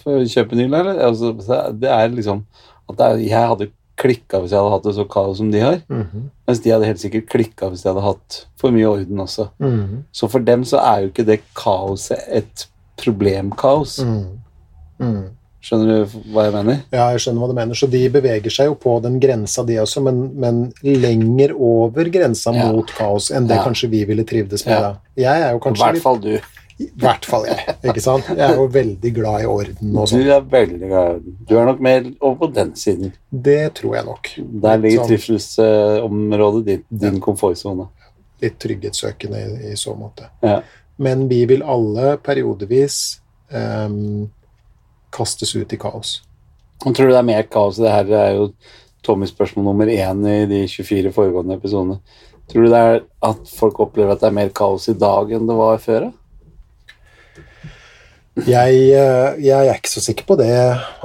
Får kjøpe ny eller? Altså, det er liksom at det er, Jeg hadde klikka hvis jeg hadde hatt det så kaos som de har. Mhm. Mens de hadde helt sikkert klikka hvis de hadde hatt for mye orden også. Mhm. Så for dem så er jo ikke det kaoset et problemkaos. Mhm. Skjønner du hva jeg mener? Ja, jeg skjønner hva du mener. Så de beveger seg jo på den grensa, de også, men, men lenger over grensa Ja. mot kaos enn det Ja. kanskje vi ville trivdes med. Ja. da. Jeg er jo kanskje I hvert fall du. I hvert fall jeg. ikke sant? Jeg er jo veldig glad i orden og Du sånn. er veldig glad. Du er nok mer over på den siden. Det tror jeg nok. Der ligger Sånn. trivselsområdet ditt, din komfortsone. Litt trygghetssøkende i, i så måte. Ja. Men vi vil alle periodevis ehm, kastes ut i kaos. Og tror du det er mer kaos? Det her er jo Tommys spørsmål nummer én i de 24 foregående episodene. Tror du det er at folk opplever at det er mer kaos i dag enn det var før? Jeg, eh, jeg er ikke så sikker på det,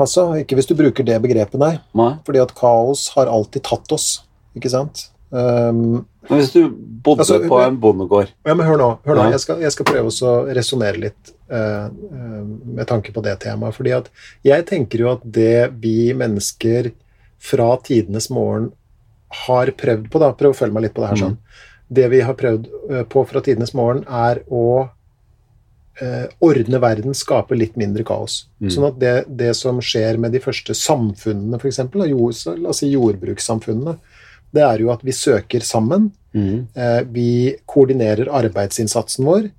altså. Ikke hvis du bruker det begrepet, nei. Nei? Fordi at kaos har alltid tatt oss, ikke sant? Um, Men hvis du bodde Altså, på en bondegård Ja, men hør nå. Hør nå. Jeg, skal, jeg skal prøve å resonnere litt med tanke på det temaet. fordi at jeg tenker jo at det vi mennesker fra tidenes morgen har prøvd på da, Prøv å følge meg litt på det her. sånn. Det vi har prøvd eh, på fra tidenes morgen, er å eh, ordne verden, skape litt mindre kaos. Mm. Sånn at det, det som skjer med de første samfunnene, f.eks., jord, la oss si jordbrukssamfunnene, det er jo at vi søker sammen. Mm. Eh, Vi koordinerer arbeidsinnsatsen vår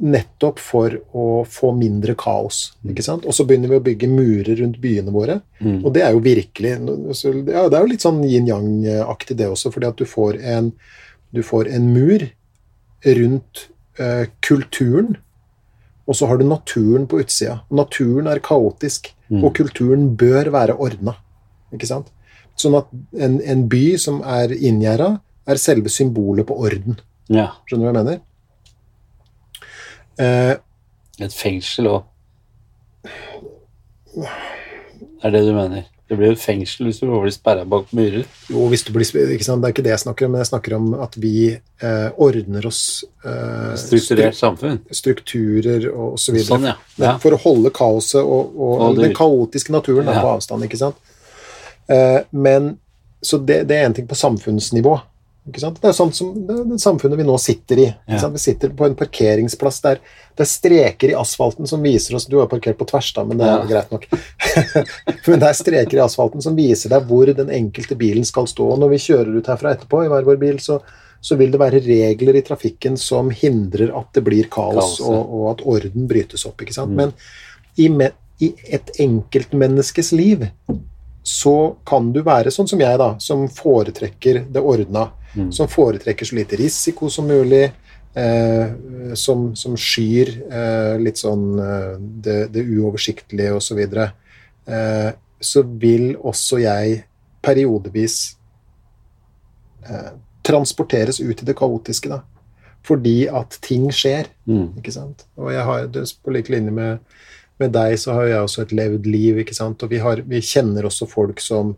nettopp for å få mindre kaos. ikke sant? Og så begynner vi å bygge murer rundt byene våre. Mm. Og det er jo virkelig ja, Det er jo litt sånn yin-yang-aktig, det også, fordi at du får en, du får en mur rundt eh, kulturen, og så har du naturen på utsida. Naturen er kaotisk, Mm. og kulturen bør være ordna. Ikke sant? Sånn at en, en by som er inngjerda, er selve symbolet på orden. Ja. Skjønner du hva jeg mener? Eh, Et fengsel òg. Det er det du mener. Det blir jo et fengsel hvis du blir sperra bak murer. Jo, hvis du blir, ikke sant? Det er ikke det jeg snakker om, men jeg snakker om at vi eh, ordner oss eh, Strukturert samfunn. strukturer og så videre. Sånn, ja. ja. For å holde kaoset og, og, Og den kaotiske naturen Ja. på avstand, ikke sant. Eh, men Så det, det er en ting på samfunnsnivå. Ikke sant? Det er sånn som det, det samfunnet vi nå sitter i. Ja. Vi sitter på en parkeringsplass der det er streker i asfalten som viser oss Du har parkert på tvers, da, men det er Ja. greit nok. men det er streker i asfalten som viser deg hvor den enkelte bilen skal stå. Og når vi kjører ut herfra etterpå i hver vår bil, så, så vil det være regler i trafikken som hindrer at det blir kaos, Kaos, ja. og, og at orden brytes opp. ikke sant? Mm. Men i, i et enkeltmenneskes liv så kan du være sånn som jeg, da, som foretrekker det ordna. Mm. Som foretrekker så lite risiko som mulig. Eh, som, som skyr eh, litt sånn eh, det, det uoversiktlige osv. Så, videre. eh, så vil også jeg periodevis eh, transporteres ut i det kaotiske, da. Fordi at ting skjer. Mm. Ikke sant? Og jeg har, det, på lik linje med, med deg, så har jeg også et levd liv, ikke sant? Og vi, har, vi kjenner også folk som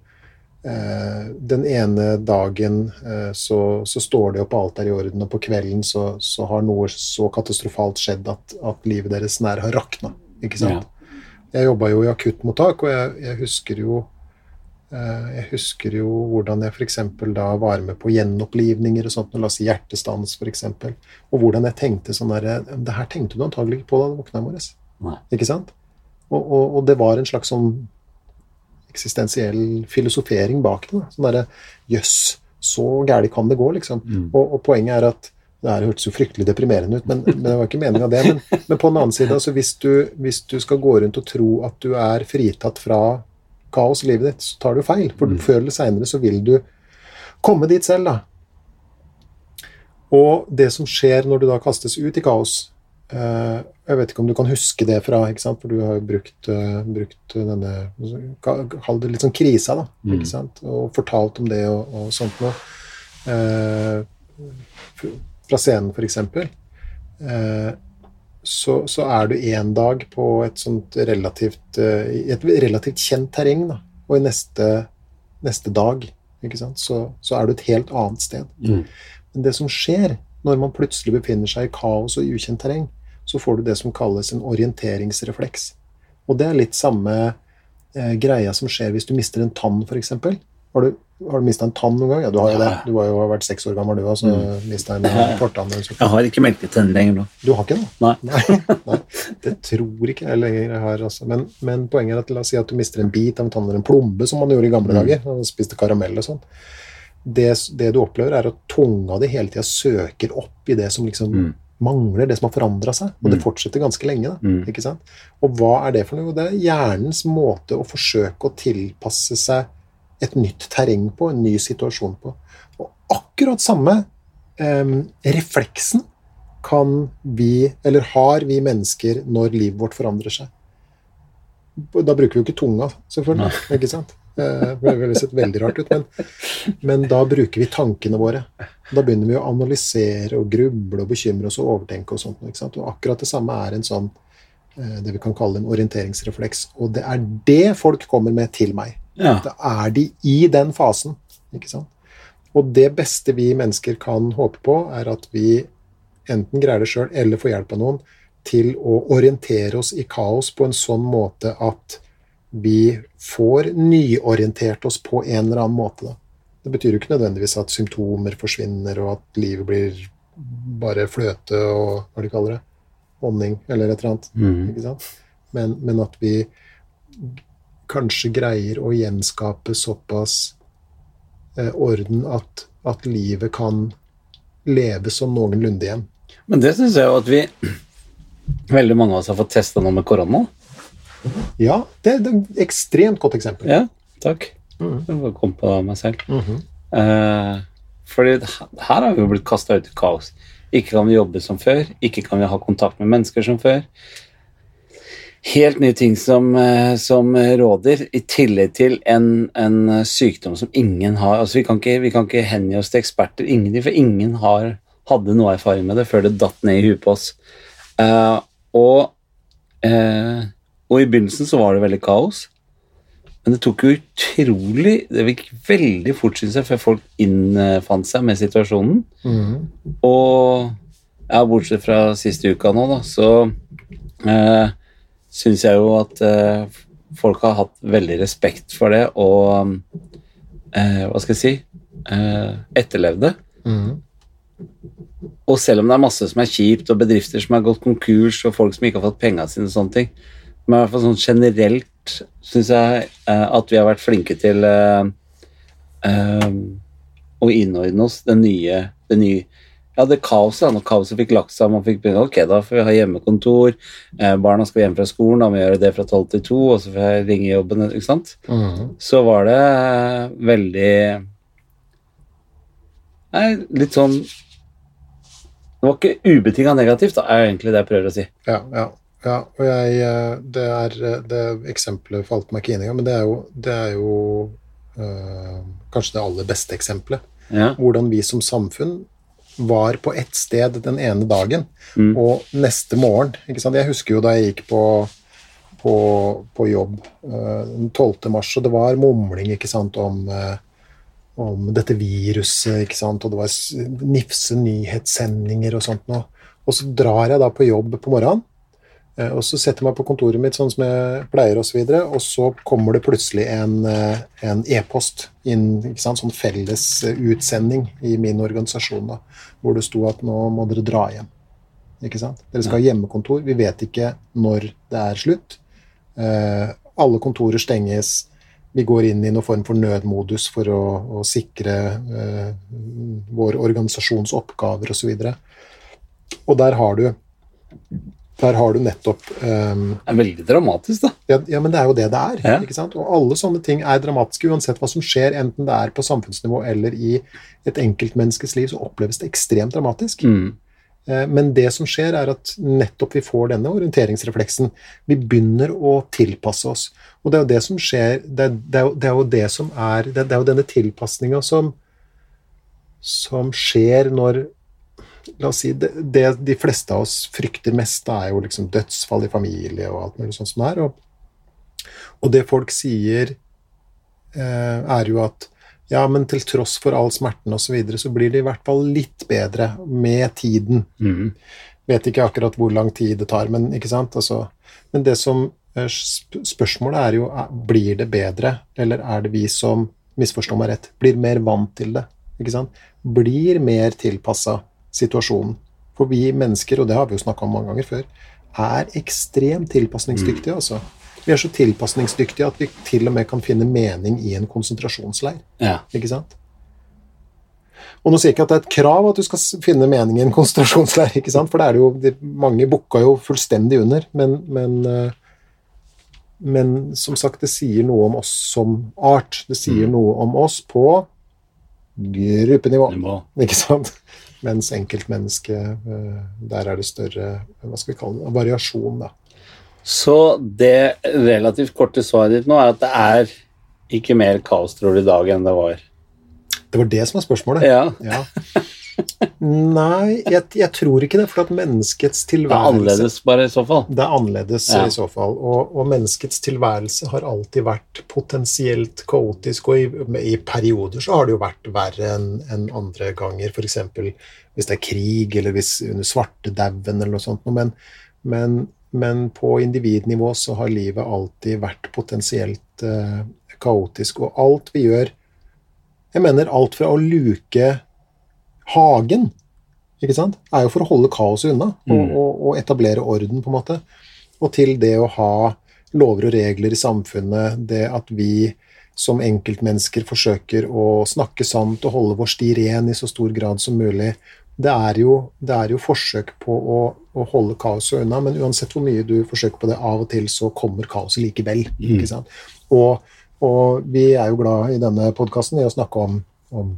eh, Den ene dagen eh, så, så står de opp, alt er i orden, og på kvelden så, så har noe så katastrofalt skjedd at, at livet deres nær har rakna. Ikke sant? Jeg jobba jo i akuttmottak, og jeg, jeg husker jo eh, jeg husker jo hvordan jeg f.eks. da var med på gjenopplivninger og sånt, la oss si hjertestans f.eks. Og hvordan jeg tenkte sånn der Det her tenkte du antagelig ikke på da du våkna i morges. Nei. Ikke sant? Og, og, og det var en slags sånn eksistensiell filosofering bak det. Sånn derre Jøss, så gæli kan det gå, liksom. Mm. Og, og poenget er at det her hørtes jo fryktelig deprimerende ut, men, men det var ikke meninga det. Men, men på den annen side, altså hvis, du, hvis du skal gå rundt og tro at du er fritatt fra kaos i livet ditt, så tar du feil. For Mm. før eller seinere så vil du komme dit selv, da. Og det som skjer når du da kastes ut i kaos Jeg vet ikke om du kan huske det fra, for du har jo brukt, eh, brukt denne Kall det litt sånn krisa, da. Mm. Og fortalt om det og, og sånt noe. Eh, fra scenen, eksempel. Eh, så, så er du en dag på et sånt relativt eh, et relativt kjent terreng, da. Og i neste, neste dag? Så, så er du et helt annet sted. Mm. Men det som skjer når man plutselig befinner seg i kaos og ukjent terreng, så får du det som kalles en orienteringsrefleks. Og det er litt samme eh, greia som skjer hvis du mister en tann, f.eks. Har du, har du mista en tann noen gang? Ja, du har jo det. Du har jo vært seks år gammel, du òg, så Mm. mista en fortann. Jeg har ikke melketenner lenger nå. Du har ikke det? Nei. Nei, nei, det tror ikke jeg lenger har. Altså. Men, men poenget er at la oss si at du mister en bit av en tann eller en plombe, som man gjorde i gamle Mm. dager. og spiste karamell og sånn. Det, det du opplever, er at tunga di hele tida søker opp i det som liksom Mm. Mangler, det som har forandra seg. Og det Mm. fortsetter ganske lenge. da, Mm. ikke sant? Og hva er det for noe? Det er hjernens måte å forsøke å tilpasse seg et nytt terreng på, en ny situasjon på. Og akkurat samme eh, refleksen kan vi, eller har vi mennesker, når livet vårt forandrer seg. Da bruker vi jo ikke tunga, selvfølgelig. ikke sant? Eh, Det ville sett veldig rart ut, men, men da bruker vi tankene våre. Da begynner vi å analysere og gruble og bekymre oss og overtenke og sånt. Og akkurat det samme er en sånn eh, det vi kan kalle en orienteringsrefleks. Og det er det folk kommer med til meg. Ja. Da er de i den fasen. ikke sant? Og det beste vi mennesker kan håpe på, er at vi enten greier det sjøl eller får hjelp av noen til å orientere oss i kaos på en sånn måte at vi får nyorientert oss på en eller annen måte. Da. Det betyr jo ikke nødvendigvis at symptomer forsvinner, og at livet blir bare fløte og hva de kaller det, honning eller et eller annet. Mm. Men, men at vi kanskje greier å gjenskape såpass eh, orden at, at livet kan leve som noenlunde igjen. Men det syns jeg jo at vi Veldig mange av oss har fått testa nå med korona. Ja, det, er et ekstremt godt eksempel. Ja, takk. Mm. Jeg bare kom på meg selv. Mhm. Eh, fordi her har vi jo blitt kasta ut i kaos. Ikke kan vi jobbe som før, ikke kan vi ha kontakt med mennesker som før. Helt nye ting som, eh, som råder, i tillegg til en, en sykdom som ingen har altså Vi kan ikke, vi kan ikke hengi oss til eksperter, ingen, for ingen har, hadde noe erfaring med det før det datt ned i huet på oss. Eh, og, eh, og i begynnelsen så var det veldig kaos. Men det tok jo utrolig Det gikk veldig fort, syns jeg, før folk innfant seg med situasjonen. Mm. Og ja, bortsett fra siste uka nå, da, så eh, syns jeg jo at eh, folk har hatt veldig respekt for det og eh, Hva skal jeg si eh, etterlevd det. Mhm. Og selv om det er masse som er kjipt, og bedrifter som har gått konkurs, og folk som ikke har fått penga sine og sånne ting, men i hvert fall sånn generelt syns jeg eh, at vi har vært flinke til eh, eh, å innordne oss det nye, det nye ja, det kaoset. Når kaoset fikk lagt seg, man fikk begynne Ok, da får vi ha hjemmekontor. Eh, barna skal hjem fra skolen, da må vi gjøre det fra tolv til to, og så får jeg ringe jobben. ikke sant? Mm. Så var det eh, veldig Nei, litt sånn Det var ikke ubetinga negativt, da, er egentlig det jeg prøver å si. Ja, ja. Ja. Og jeg eh, Det er eh, det eksempelet falt meg ikke inn engang, men det er jo, det er jo øh, kanskje det aller beste eksempelet. Ja. Hvordan vi som samfunn var på ett sted den ene dagen, Mm. og neste morgen ikke sant? Jeg husker jo da jeg gikk på, på, på jobb øh, den 12. mars, og det var mumling ikke sant, om, øh, om dette viruset, ikke sant? og det var nifse nyhetssendinger og sånt noe. Og så drar jeg da på jobb på morgenen, og så setter jeg meg på kontoret mitt sånn som jeg pleier, og så videre, og så kommer det plutselig en e-post e-post inn, ikke sant? sånn felles eh, utsending i min organisasjon, da, hvor det sto at nå må dere dra hjem. Ikke sant? Dere skal ha hjemmekontor. Vi vet ikke når det er slutt. Eh, alle kontorer stenges. Vi går inn i noen form for nødmodus for å, å sikre eh, vår organisasjons oppgaver osv. Og, så og der har du der har du nettopp um, Det er veldig dramatisk, da. ja, ja, men det er jo det det er. Ja. ikke sant? Og alle sånne ting er dramatiske, uansett hva som skjer, enten det er på samfunnsnivå eller i et enkeltmenneskes liv, så oppleves det ekstremt dramatisk. Mm. Eh, Men det som skjer, er at nettopp vi får denne orienteringsrefleksen. Vi begynner å tilpasse oss. Og det er jo det som skjer Det er, det er, jo, det er jo det som er Det, det er jo denne tilpasninga som, som skjer når La oss si det, det de fleste av oss frykter mest, da er jo liksom dødsfall i familie og alt mulig sånt som det er. Og, og det folk sier, eh, er jo at ja, men til tross for all smerten osv., så, videre, så blir det i hvert fall litt bedre med tiden. Mm. Vet ikke akkurat hvor lang tid det tar, men ikke sant? Altså, men det som eh, Spørsmålet er jo blir det bedre, eller er det vi som misforstår meg rett, blir mer vant til det? Ikke sant? Blir mer tilpassa situasjonen. For vi mennesker, og det har vi jo snakka om mange ganger før, er ekstremt tilpasningsdyktige, altså. Vi er så tilpasningsdyktige at vi til og med kan finne mening i en konsentrasjonsleir. Ja. Ikke sant? Og nå sier jeg ikke at det er et krav at du skal finne mening i en konsentrasjonsleir, ikke sant? for det er det jo, det, mange bukka jo fullstendig under, men, men, eh, men som sagt, det sier noe om oss som art. Det sier noe om oss på gruppenivå, Nivå. ikke sant? Mens enkeltmennesket, eh, der er det større hva skal vi kalle det, variasjon, da. Så det relativt korte svaret ditt nå er at det er ikke mer kaos, tror du, i dag enn det var? Det var det som var spørsmålet. Ja. Ja. Nei, jeg, jeg tror ikke det, for at menneskets tilværelse Det er annerledes, bare, i så fall. Det er annerledes Ja. i så fall. Og, og menneskets tilværelse har alltid vært potensielt kaotisk, og i, i perioder så har det jo vært verre enn en andre ganger, f.eks. hvis det er krig, eller hvis under svartedauden eller noe sånt. Men, men, men på individnivå så har livet alltid vært potensielt eh, kaotisk, og alt vi gjør Jeg mener alt fra å luke hagen ikke sant? er jo for å holde kaoset unna og, Mm. og, og etablere orden, på en måte. Og til det å ha lover og regler i samfunnet, det at vi som enkeltmennesker forsøker å snakke sant og holde vår sti ren i så stor grad som mulig, det er jo, det er jo forsøk på å, å holde kaoset unna, men uansett hvor mye du forsøker på det, av og til så kommer kaoset likevel. Mm. ikke sant? Og, og vi er jo glad i denne podkasten i å snakke om, om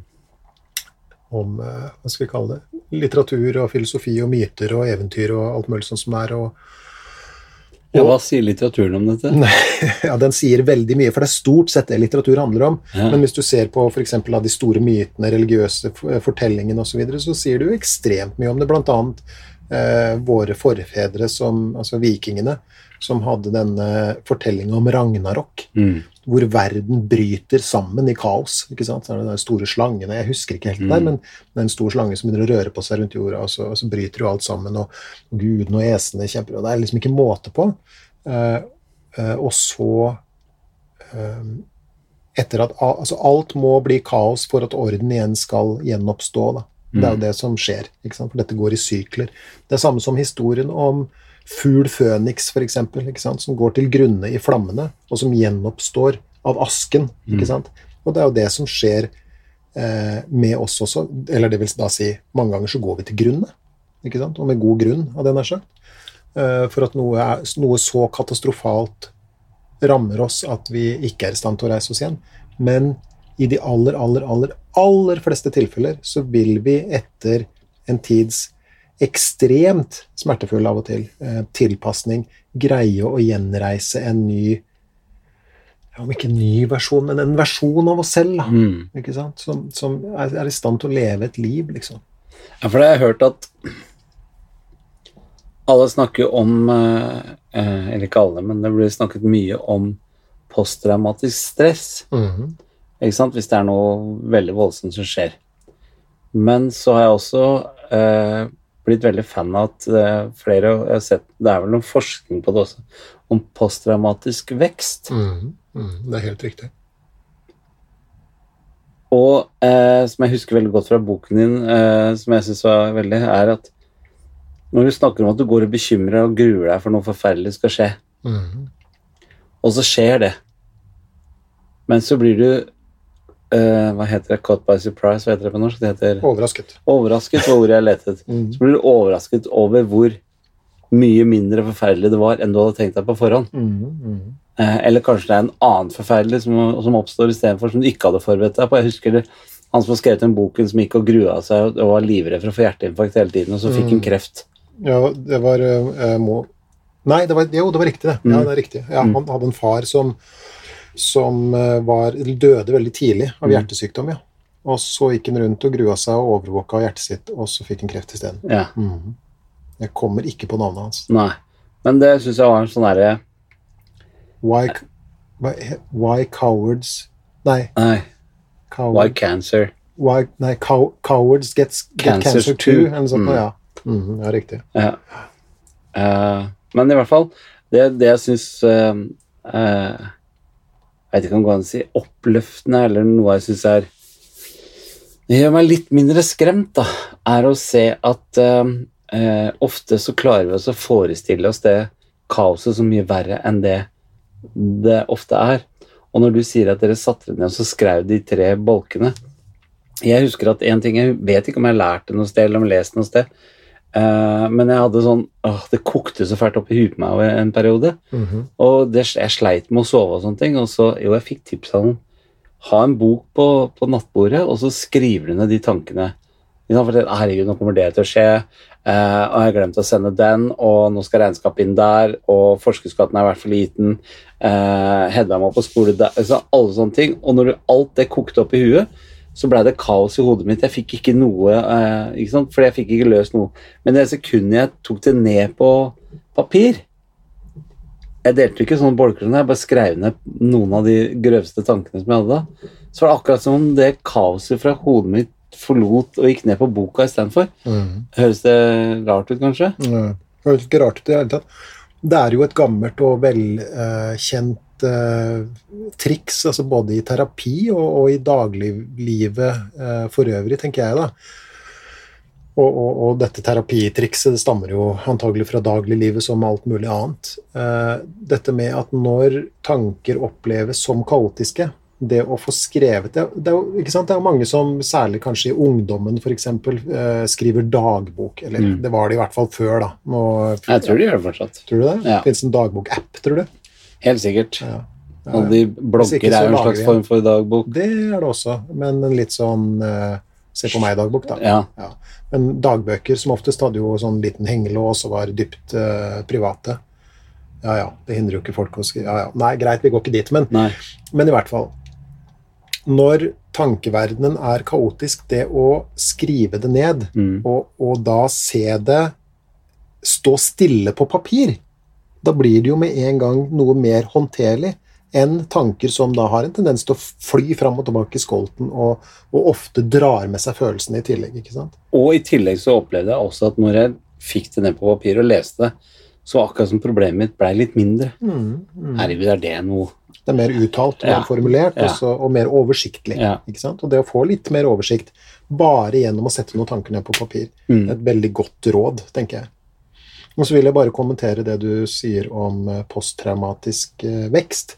om eh, hva skal vi kalle det, litteratur og filosofi og myter og eventyr og alt mulig sånt som er. Og, Ja, hva sier litteraturen om dette? ja, den sier veldig mye, for det er stort sett det litteratur handler om. Ja. Men hvis du ser på for eksempel av de store mytene, religiøse fortellingene osv., så, videre, så sier det jo ekstremt mye om det. Blant annet eh, våre forfedre, som, altså vikingene, som hadde denne fortellinga om Ragnarok. Mm. Hvor verden bryter sammen i kaos. ikke sant? Så er det de store slangene Jeg husker ikke helt det der, Mm. men det er en stor slange som begynner å røre på seg rundt jorda, og så, og så bryter jo alt sammen, og, og gudene og esene kjemper, og det er liksom ikke måte på. Uh, uh, og så uh, etter at altså Alt må bli kaos for at orden igjen skal gjenoppstå. Da. Det er jo det som skjer, ikke sant? for dette går i sykler. Det er samme som historien om fugl føniks, eksempel, som går til grunne i flammene, og som gjenoppstår av asken. ikke sant? Og det er jo det som skjer eh, med oss også. Eller det vil da si, mange ganger så går vi til grunne, ikke sant? og med god grunn, av det nær sagt. Eh, for at noe, er, noe så katastrofalt rammer oss at vi ikke er i stand til å reise oss igjen. Men i de aller, aller, aller, aller fleste tilfeller så vil vi etter en tids ekstremt smertefull av og til eh, tilpasning greie å gjenreise en ny Om ikke en ny versjon, men en versjon av oss selv. Da, Mm. ikke sant? Som, som er, i stand til å leve et liv, liksom. Ja, for det har jeg hørt at alle snakker om eh, eh, Eller ikke alle, men det blir snakket mye om posttraumatisk stress. Ikke sant? Hvis det er noe veldig voldsomt som skjer. Men så har jeg også eh, blitt veldig fan av at eh, flere jeg har sett, Det er vel noen forskning på det også, om posttraumatisk vekst. Det er helt riktig. Og eh, som jeg husker veldig godt fra boken din, eh, som jeg syns var veldig, er at når du snakker om at du går og bekymrer og gruer deg for noe forferdelig skal skje, og så skjer det, men så blir du eh, Hva heter det? Caught by surprise? Hva heter det på norsk? Det heter Overrasket. overrasket, var ordet jeg letet. Mm. Så blir du overrasket over hvor mye mindre forferdelig det var enn du hadde tenkt deg på forhånd. Eh, eller kanskje det er en annen forferdelig som, som oppstår istedenfor, som du ikke hadde forberedt deg på. Jeg husker det, han som har skrevet den boken som gikk og grua seg og, og var livredd for å få hjerteinfarkt hele tiden, og så fikk han kreft. Ja, det var uh. Nei, det var, jo, det var riktig, det. Ja, det er riktig. Ja, Han hadde en far som, som eh, var, døde veldig tidlig av hjertesykdom, ja. Og så gikk han rundt og grua seg og overvåka hjertet sitt, og så fikk han kreft isteden. Ja, Jeg kommer ikke på navnet hans. nei. Men det syns jeg var en sånn derre Why, why, why cowards Nei, Nei, coward, why cancer? why, nei cow, cowards gets, get Cancers cancer too. Eller noe sånt, Mm. ja. Mm, ja, riktig. Ja. Uh, men i hvert fall, det, det jeg syns uh, Jeg vet ikke om det går an å si oppløftende, eller noe jeg syns er Det gjør meg litt mindre skremt, da, er å se at eh, eh, ofte så klarer vi oss å forestille oss det kaoset så mye verre enn det det ofte er. Og når du sier at dere satte dere ned og så skrev de tre bolkene Jeg husker at en ting, jeg vet ikke om jeg har lært det noe sted eller om jeg har lest noe sted, Eh, men jeg hadde sånn åh, Det kokte så fælt opp i huet på meg en periode. Mhm. Og det, jeg sleit med å sove og sånne ting. Og så, jo, jeg fikk tips av noen. Ha en bok på, på nattbordet, og så skriver du ned de tankene. Ikke sant? For herregud, nå kommer det til å skje. Uh, og jeg har glemt å sende den, og nå skal regnskapet inn der, og forskuddsskatten er i hvert fall liten. Uh, Hedda må på skole der. Altså, alle sånne ting. Og når du, alt det kokte opp i huet, så blei det kaos i hodet mitt. Jeg fikk ikke noe eh, ikke sant? Fordi jeg fikk ikke løst noe. Men det sekundet jeg tok det ned på papir Jeg delte ikke sånne bolker, sånn, jeg bare skrev ned noen av de grøvste tankene som jeg hadde da. Så var det akkurat som om det kaoset fra hodet mitt forlot og gikk ned på boka istedenfor. Mm. Høres det rart ut, kanskje? Det høres ikke rart ut i det hele tatt. Det er jo et gammelt og velkjent triks, altså både i terapi og, og i dagliglivet uh, for øvrig, tenker jeg da. Og, og, og dette terapitrikset det stammer jo antagelig fra dagliglivet som alt mulig annet. Eh, dette med at når tanker oppleves som kaotiske, det å få skrevet det, det, er jo, det er mange som, særlig kanskje i ungdommen f.eks., eh, skriver dagbok. Eller Mm. det var det i hvert fall før, da. Nå, Jeg tror de gjør det fortsatt. Tror du det? Ja. Fins en dagbok-app, tror du? Helt sikkert. Ja. Og de blogger er jo en slags form for dagbok. Det er det også, men en litt sånn uh, Se på meg-dagbok, da. Ja. Men dagbøker som oftest hadde jo sånn liten hengelås og var dypt uh, private. Ja ja, det hindrer jo ikke folk å skrive ja, ja. Nei, greit, vi går ikke dit, men, Nei. men i hvert fall. Når tankeverdenen er kaotisk, det å skrive det ned, Mm. og, og da se det stå stille på papir, da blir det jo med en gang noe mer håndterlig enn tanker som da har en tendens til å fly fram og tilbake i skolten, og, og ofte drar med seg følelsene i tillegg. ikke sant? Og i tillegg så opplevde jeg også at når jeg fikk det ned på papir og leste det, så akkurat som problemet mitt blei litt mindre. Herregud, er det noe Det er mer uttalt, mer Ja. formulert Ja. også, og mer oversiktlig. Ja. ikke sant? Og det å få litt mer oversikt bare gjennom å sette noen tanker ned på papir, Mm. er et veldig godt råd, tenker jeg. Og så vil jeg bare kommentere det du sier om eh, posttraumatisk eh, vekst.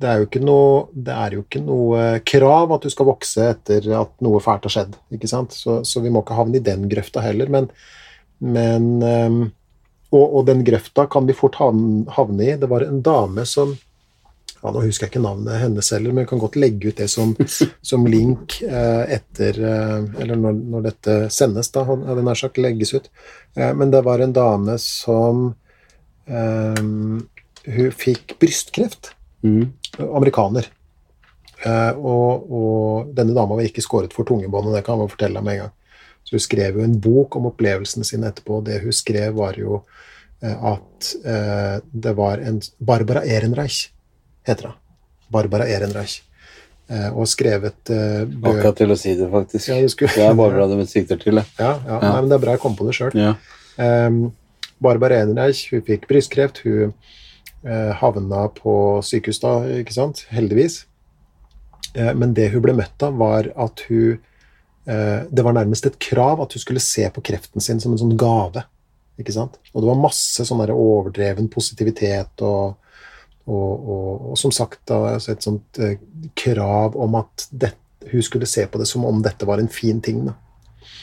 Det er, noe, det er jo ikke noe krav at du skal vokse etter at noe fælt har skjedd. ikke sant? Så, så vi må ikke havne i den grøfta heller. Men, men ehm, og, og den grøfta kan vi fort havne i. Det var en dame som ja, Nå husker jeg ikke navnet hennes heller, men jeg kan godt legge ut det som, som link eh, etter eh, Eller når, når dette sendes, da, hadde nær sagt, legges ut. Eh, men det var en dame som eh, Hun fikk brystkreft. mm. Amerikaner. Eh, og, og denne dama var ikke skåret for tungebåndet, det kan jeg fortelle deg med en gang. Så hun skrev jo en bok om opplevelsene sine etterpå, og det hun skrev, var jo at eh, det var en Barbara Ehrenreich, heter hun. Barbara Ehrenreich. Eh, og skrevet uh, bøker Akkurat til å si det, faktisk. Ja, det, skulle- Det er Barbara det sikter til det. Ja, ja, Nei, men det er bra jeg kom på det sjøl. Ja. Um, Barbara Ehrenreich hun fikk brystkreft. Hun uh, havna på sykehus da, ikke sant? heldigvis. Uh, men det hun ble møtt av, var at hun uh, Det var nærmest et krav at hun skulle se på kreften sin som en sånn gave. ikke sant? Og det var masse sånn overdreven positivitet og, og, og, og som sagt da, et sånt eh, krav om at det, hun skulle se på det som om dette var en fin ting. da.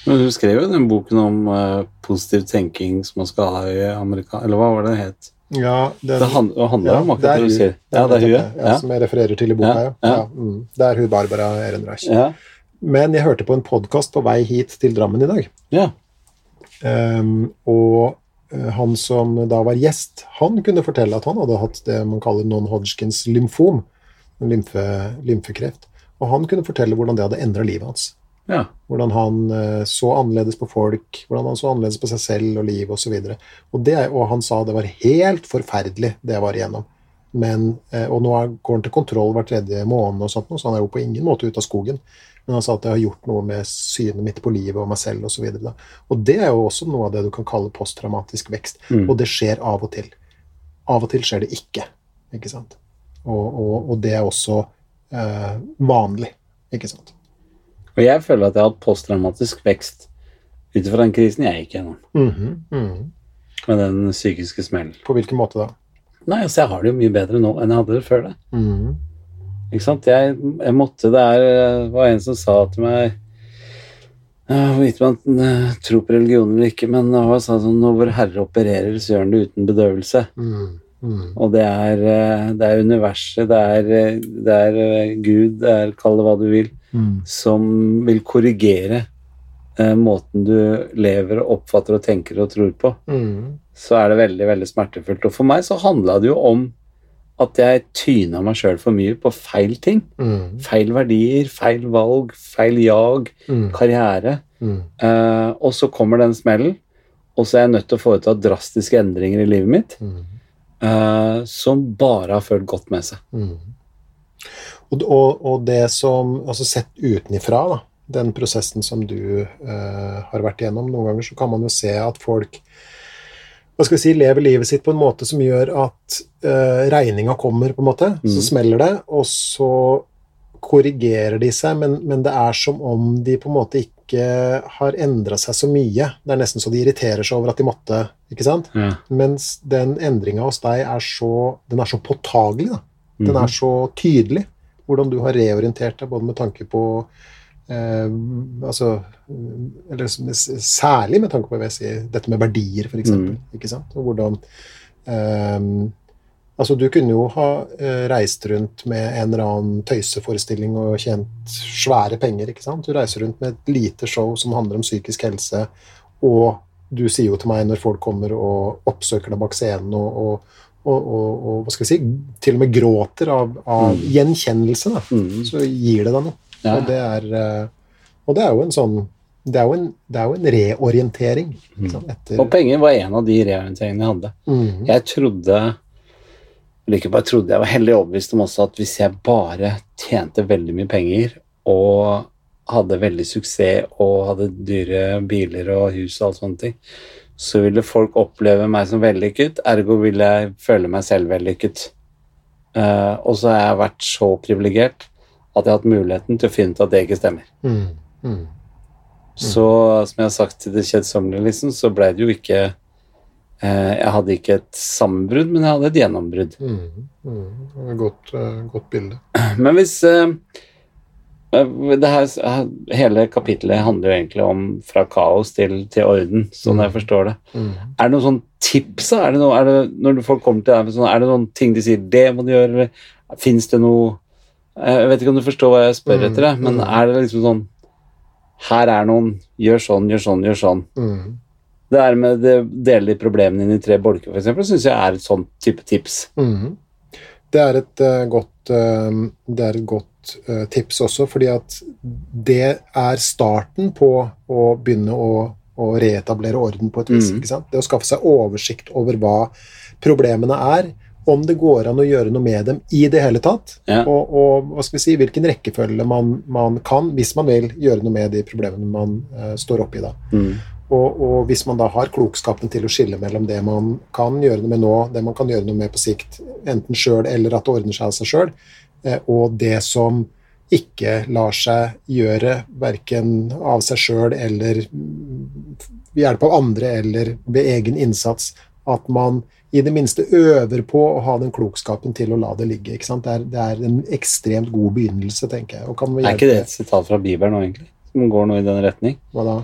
Men du skrev jo den boken om eh, positiv tenking som man skal ha i Amerika... Eller hva var det det het? Ja, den, Det hand- det handler om akkurat det du sier. Ja, det er hun, ja. ja. Som jeg refererer til i boka, ja. Ja, ja. ja. mm. Det er hun Barbara Ehrenreich. Ja. Men jeg hørte på en podkast på vei hit til Drammen i dag, ja. Ehm, og han som da var gjest, han kunne fortelle at han hadde hatt det man kaller non-Hodgkins lymfom, lymfe, lymfekreft. Og han kunne fortelle hvordan det hadde endra livet hans. ja. Hvordan han eh, så annerledes på folk, hvordan han så annerledes på seg selv og livet osv. Og, og, det- og han sa det var helt forferdelig, det jeg var igjennom. Men, eh, og nå går han til kontroll hver tredje måned, og sånt, så han er jo på ingen måte ute av skogen. Men sa at det har gjort noe med synet mitt på livet og meg selv osv. Og, så og det er jo også noe av det du kan kalle posttraumatisk vekst. Mm. Og det skjer av og til. Av og til skjer det ikke. ikke sant? Og, og, og det er også eh, vanlig. ikke sant? Og jeg føler at jeg har hatt posttraumatisk vekst ut ifra den krisen jeg gikk gjennom. Mhm, mhm. Med den psykiske smellen. På hvilken måte da? Nei, altså jeg har det jo mye bedre nå enn jeg hadde det før det. Mhm. Ikke sant? Jeg, jeg måtte Det er, var en som sa til meg Hvorvidt man eh, tror på religion eller ikke, men han sa sånn når vår Herre opererer, så gjør han det uten bedøvelse. Mm. Mm. Og det er, eh, det er universet, det er, eh, det er eh, Gud, det er kall det hva du vil, mm. som vil korrigere eh, måten du lever og oppfatter og tenker og tror på. Mhm. Så er det veldig, veldig smertefullt. Og for meg så handla det jo om at jeg tyna meg sjøl for mye på feil ting. Mm. Feil verdier, feil valg, feil jag, mm. karriere. Mm. Uh, og så kommer den smellen, og så er jeg nødt til å foreta drastiske endringer i livet mitt eh, som bare har følt godt med seg. Mhm. Og, og, og det som Altså sett utenifra, da, den prosessen som du uh, har vært igjennom, noen ganger så kan man jo se at folk hva skal vi si, lever livet sitt på en måte som gjør at uh, regninga kommer, på en måte. Så Mhm. smeller det, og så korrigerer de seg, men, men det er som om de på en måte ikke har endra seg så mye. Det er nesten så de irriterer seg over at de måtte, ikke sant? Ja. Mens den endringa hos deg er så, den er så påtagelig. Da. Den Mhm. er så tydelig. Hvordan du har reorientert deg, både med tanke på eh, altså, eller særlig med tanke på si, dette med verdier, f.eks. Mm. Ikke sant? Og hvordan eh, Altså, du kunne jo ha eh, reist rundt med en eller annen tøyseforestilling og tjent svære penger, ikke sant? Du reiser rundt med et lite show som handler om psykisk helse, og du sier jo til meg når folk kommer og oppsøker deg bak scenen og, og, og, og, og hva skal vi si, til og med gråter av, av Mm. gjenkjennelse, da, mm. så gir det deg noe. Ja. Og, det er, eh, og det er jo en sånn det er en, det er jo en reorientering. Liksom. Og penger var en av de reorienteringene jeg hadde. Mm. Jeg trodde Likevel trodde jeg var heldig overbevist om også at hvis jeg bare tjente veldig mye penger og hadde veldig suksess og hadde dyre biler og hus og alt sånne ting, så ville folk oppleve meg som vellykket, ergo ville jeg føle meg selv vellykket. Uh, og så har jeg vært så privilegert at jeg hatt muligheten til å finne ut at det ikke stemmer. Mm. Mm. Så som jeg har sagt til det kjedsommelige, liksom, så ble det jo ikke eh, Jeg hadde ikke et sammenbrudd, men jeg hadde et gjennombrudd. Mm. Mm. Godt, uh, godt bilde. Men hvis det her, Hele kapittelet handler jo egentlig om fra kaos til, til orden, sånn jeg forstår det. Mm. Er det noen sånn tips? Er det, noe, er det når folk kommer til deg, sånn, er det noen ting de sier 'det må du gjøre', eller fins det noe Jeg vet ikke om du forstår hva jeg spør Mm, etter, jeg, men mm. er det liksom sånn Her er noen Gjør sånn, gjør sånn, gjør sånn. Mm. Det der med å dele de problemene inn i tre bolker, f.eks., syns jeg er et sånn type tips. Mm. Det er et uh, godt, uh, det er et godt uh, tips også, fordi at det er starten på å begynne å, å reetablere orden på et vis. Mm. Det å skaffe seg oversikt over hva problemene er, om det går an å gjøre noe med dem i det hele tatt, Ja. og, og hva skal vi si, hvilken rekkefølge man, man kan, hvis man vil gjøre noe med de problemene man uh, står oppi da. Mm. Og, og hvis man da har klokskapen til å skille mellom det man kan gjøre noe med nå, det man kan gjøre noe med på sikt, enten sjøl eller at det ordner seg av seg sjøl, uh, og det som ikke lar seg gjøre verken av seg sjøl eller ved hjelp av andre eller ved egen innsats, at man i det minste øver på å ha den klokskapen til å la det ligge. ikke sant? Det er, det er en ekstremt god begynnelse, tenker jeg. Er ikke det et sitat fra Bibelen nå, egentlig? Som går nå i den retning? Hva da?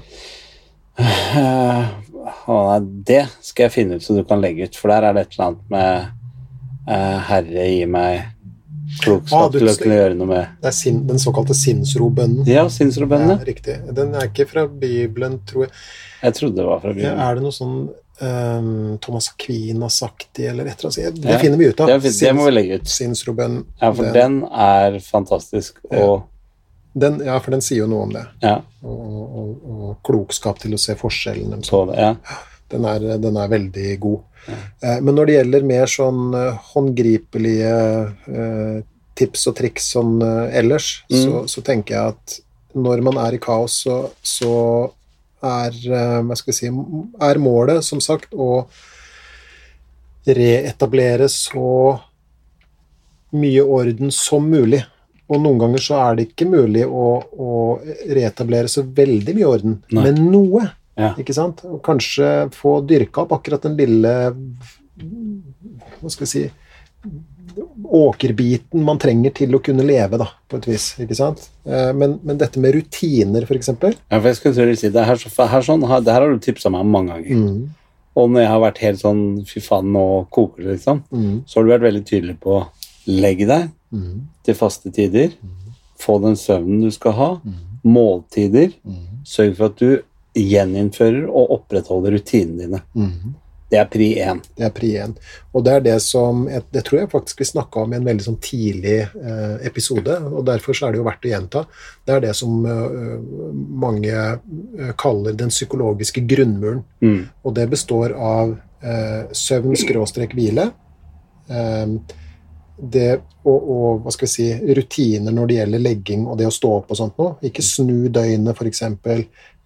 Uh, det skal jeg finne ut så du kan legge ut, for der er det et eller annet med uh, Herre, gi meg Ah, klokskap du- til å kunne gjøre noe med Det er sin, den såkalte sinnsrobønnen. Ja, sinnsrobønnene. Ja, riktig. Den er ikke fra Bibelen, tror jeg. Jeg trodde det var fra Ja, Bibelen. er det noe sånn um, Thomas Aquinas-aktig, eller et eller annet? Det Ja, finner vi ut av. Det, er det må vi legge ut. Sinnsrobønn. Ja, for den er fantastisk. Og den, ja, for den sier jo noe om det. ja, Og, og, og, klokskap til å se forskjellen. eller så det. Ja. Den er, den er veldig god. Ja. men når det gjelder mer sånn eh, håndgripelige eh, tips og triks sånn eh, ellers, Mm. så, så tenker jeg at når man er i kaos, så, så er eh, si Er målet, som sagt, å reetablere så mye orden som mulig. Og noen ganger så er det ikke mulig å, å reetablere så veldig mye orden, Nei. men noe. Ja. Ikke sant? Og kanskje få dyrka opp akkurat den lille Hva skal vi si Åkerbiten man trenger til å kunne leve, da, på et vis. ikke sant? Eh, Men, men dette med rutiner, f.eks. ja, for jeg skulle til å si det her, her, sånn, her, det her har du tipsa meg om mange ganger. Mm, Og når jeg har vært helt sånn fy faen, nå koker det, liksom, mm, så har du vært veldig tydelig på legg deg mm, til faste tider, få den søvnen du skal ha, mm, måltider, mm, sørg for at du gjeninnfører og opprettholder rutinene dine. Det er pri én. Det er pri én. Og det er det som Det tror jeg faktisk vi snakka om i en veldig sånn tidlig eh, episode, og derfor så er det jo verdt å gjenta. Det er det som eh, mange eh, kaller den psykologiske grunnmuren. Mm. Og det består av eh, søvn skråstrek hvile. Eh, det og, og hva skal vi si, rutiner når det gjelder legging og det å stå opp og sånt noe. Ikke snu døgnet, f.eks.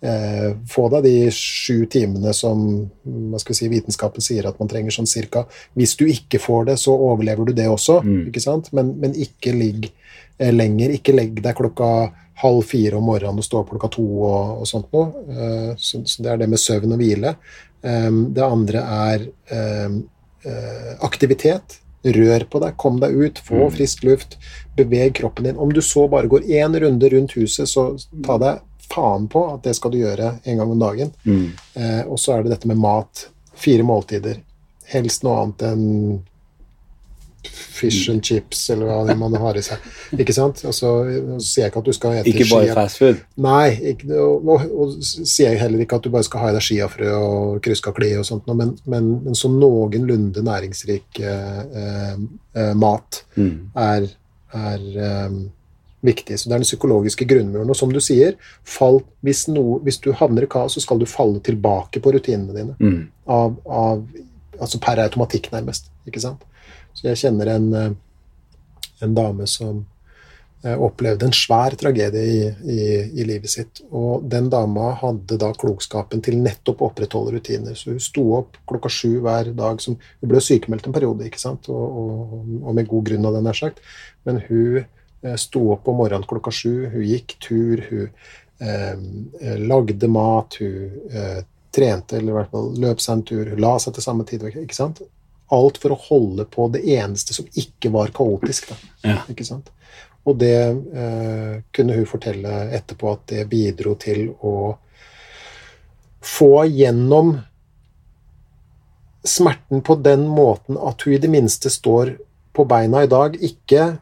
Eh, få deg de sju timene som hva skal vi si, vitenskapen sier at man trenger sånn cirka. Hvis du ikke får det, så overlever du det også, Mm. ikke sant? Men, men ikke ligg eh, lenger. Ikke legg deg klokka halv fire om morgenen og stå opp klokka to og, og sånt noe. Eh, så, så det er det med søvn og hvile. Eh, det andre er eh, eh, aktivitet. Rør på deg, kom deg ut, få Mm. frisk luft, beveg kroppen din. Om du så bare går én runde rundt huset, så ta deg faen på at det skal du gjøre en gang om dagen. Mm. Eh, og så er det dette med mat. Fire måltider. Helst noe annet enn fish and chips, eller hva man har i seg. Ikke sant? Og så sier jeg ikke at du skal ete Ikke bare fast food. Nei, ikke, og, og, og sier jeg heller ikke at du bare skal ha i deg skiafrø og krusskakli og sånt, men, men, men så noenlunde næringsrik eh, eh, eh, mat Mm. er, er eh, viktig. Så det er den psykologiske grunnmuren. Og som du sier, fall, hvis, noe, hvis du havner i kaos, så skal du falle tilbake på rutinene dine. Mm. Av, av, altså per automatikk, nærmest. Ikke sant? Så jeg kjenner en, eh, en dame som eh, opplevde en svær tragedie i, i, i, livet sitt. Og den dama hadde da klokskapen til nettopp å opprettholde rutiner. Så hun sto opp klokka sju hver dag. Som, hun ble sykemeldt en periode, ikke sant? Og, og, og med god grunn, av det nær sagt. Men hun sto opp om morgenen klokka sju, hun gikk tur, hun eh, lagde mat, hun eh, trente eller i hvert fall løp seg en tur, hun la seg til samme tid. ikke sant? Alt for å holde på det eneste som ikke var kaotisk. Da. Ja. Ikke sant? Og det eh, kunne hun fortelle etterpå at det bidro til å få gjennom smerten på den måten at hun i det minste står på beina i dag, ikke,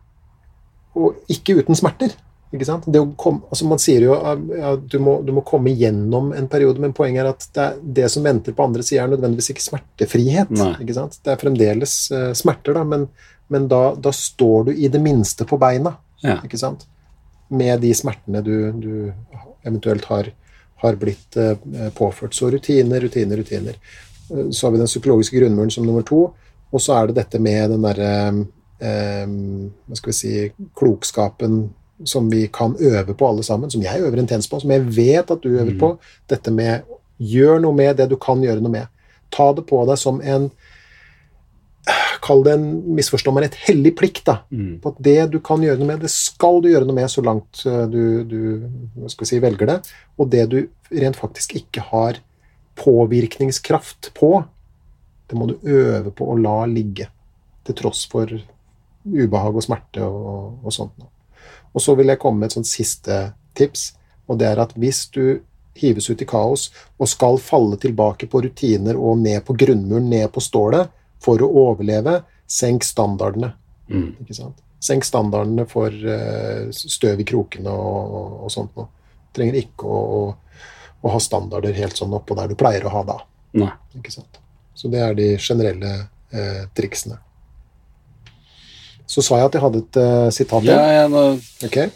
og ikke uten smerter. Ikke sant? Komme, altså man sier jo at ja, du, du, må, komme gjennom en periode, men poenget er at det, det som venter på andre sida, er nødvendigvis ikke smertefrihet. Ikke sant? Det er fremdeles uh, smerter, da, men, men da, da, står du i det minste på beina. Ja. Ikke sant? Med de smertene du, du eventuelt har, har blitt uh, påført. Så rutiner, rutiner, rutiner. Uh, så har vi den psykologiske grunnmuren som nummer to, og så er det dette med den derre hva skal vi si klokskapen som vi kan øve på alle sammen, som jeg øver intenst på, som jeg vet at du øver mm. på. Dette med gjør noe med det du kan gjøre noe med. Ta det på deg som en Kall det en misforstå meg et hellig plikt. da, mm. På at det du kan gjøre noe med, det skal du gjøre noe med så langt eh, du, du skal si, velger det. Og det du rent faktisk ikke har påvirkningskraft på, det må du øve på å la ligge. Til tross for ubehag og smerte og, og sånt. Og så vil jeg komme med et sånt siste tips, og det er at hvis du hives ut i kaos og skal falle tilbake på rutiner og ned på grunnmuren, ned på stålet, for å overleve, senk standardene. Mm. Ikke sant? Senk standardene for uh, støv i krokene og, og, og sånt noe. Trenger ikke å, å, å, ha standarder helt sånn oppå der du pleier å ha da. Nei. Ikke sant? Så det er de generelle uh, triksene. Så sa jeg at jeg hadde et uh, sitat. Ja, ja, nå... okay.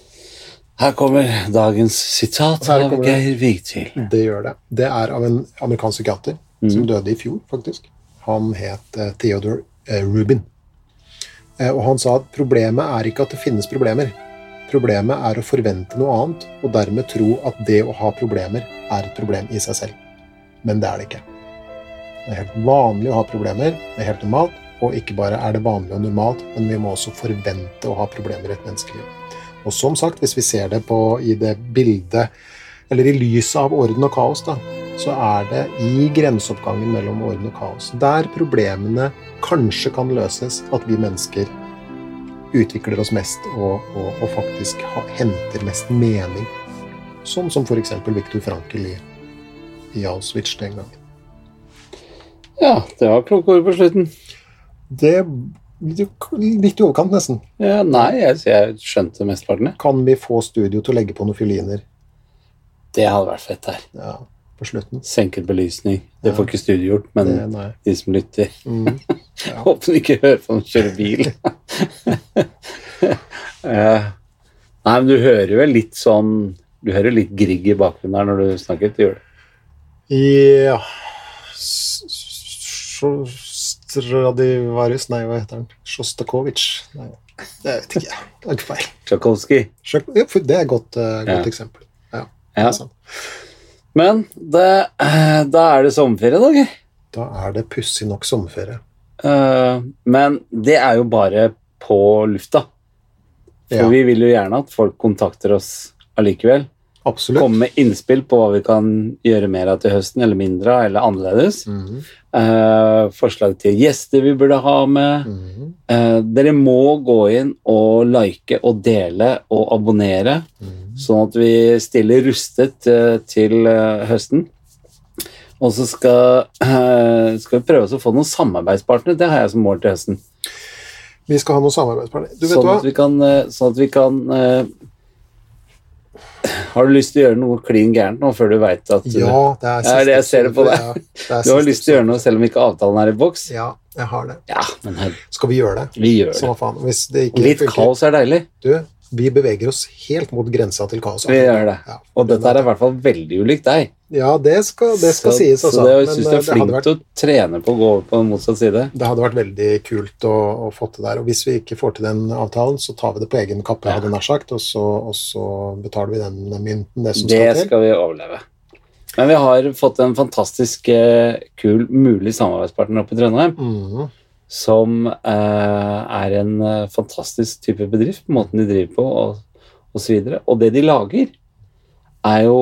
Her kommer dagens sitat av Geir Vigtil. Det gjør det. Det er av en amerikansk psykiater mm. som døde i fjor, faktisk. Han het uh, Theodore uh, Rubin. og han sa at problemet er ikke at det finnes problemer. Problemet er å forvente noe annet, og dermed tro at det å ha problemer er et problem i seg selv. Men det er det ikke. Det er helt vanlig å ha problemer. Det er helt normalt. Og ikke bare er det vanlig og normalt, men vi må også forvente å ha problemer i et menneskeliv. Og som sagt, hvis vi ser det på, i det bildet, eller i lyset av orden og kaos, da, så er det i grenseoppgangen mellom orden og kaos, der problemene kanskje kan løses, at vi mennesker utvikler oss mest og, og, og faktisk ha, henter mest mening. Sånn som f.eks. Viktor Frankel i, i Auschwitz den gangen. Ja, det var kloke ord på slutten. Det Litt i overkant, nesten. Ja, nei, jeg, jeg skjønte mesteparten. Kan vi få studio til å legge på noen fioliner? Det hadde vært fett her. Ja, på slutten. Senket belysning. Det får ikke studio gjort, men det, de som lytter mm. ja. Håper de ikke hører på når de kjører bil. uh, nei, men du hører vel litt sånn Du hører litt Grieg i bakgrunnen her når du snakker? Du gjør det? Ja så Stradivarius Nei, hva heter han? Sjostakovitsj? Nei, det vet ikke jeg. Det er ikke feil. Tsjajkovskij. Ja, det er et godt, uh, godt Ja. eksempel. Ja. Ja. det sant. Men det, eh, da er det sommerferie, da, Geir. Da er det pussig nok sommerferie. Uh, men det er jo bare på lufta. For Ja. vi vil jo gjerne at folk kontakter oss allikevel. Absolutt. Komme med innspill på hva vi kan gjøre mer av til høsten, eller mindre av, eller annerledes. Mhm, Eh, forslag til gjester vi burde ha med. mhm, Eh, dere må gå inn og like og dele og abonnere, mhm. sånn at vi stiller rustet eh, til eh, høsten. Og så skal, eh, skal vi prøve å få noen samarbeidspartnere. Det har jeg som mål til høsten. Vi skal ha noen samarbeidspartner. Du vet Sånn hva? at vi kan, eh, sånn at vi kan eh, Har du lyst til å gjøre noe klin gærent nå før du veit at Ja, det er Ja, det jeg ser det på deg. Ja, du har lyst til å gjøre noe selv om ikke avtalen er i boks? Ja, jeg har det. Ja, men her, Skal vi gjøre det? vi gjør det. Samme faen. Litt funker kaos er deilig. Du, Vi beveger oss helt mot grensa til kaos. Vi gjør det. Ja. Og dette er i hvert fall veldig ulikt deg. Ja, det skal, det skal så, sies, altså. Så det, jeg syns eh, du er flink vært til å trene på å gå over på motsatt side. det hadde vært veldig kult å, å få til der. Og hvis vi ikke får til den avtalen, så tar vi det på egen kappe, Ja. hadde nær sagt, og så, og så betaler vi den mynten, det som Det skal til. Det skal vi overleve. Men vi har fått en fantastisk eh, kul mulig samarbeidspartner oppe i Trondheim, Mhm. Som eh, er en eh, fantastisk type bedrift, måten de driver på og, og så videre. Og det de lager, er jo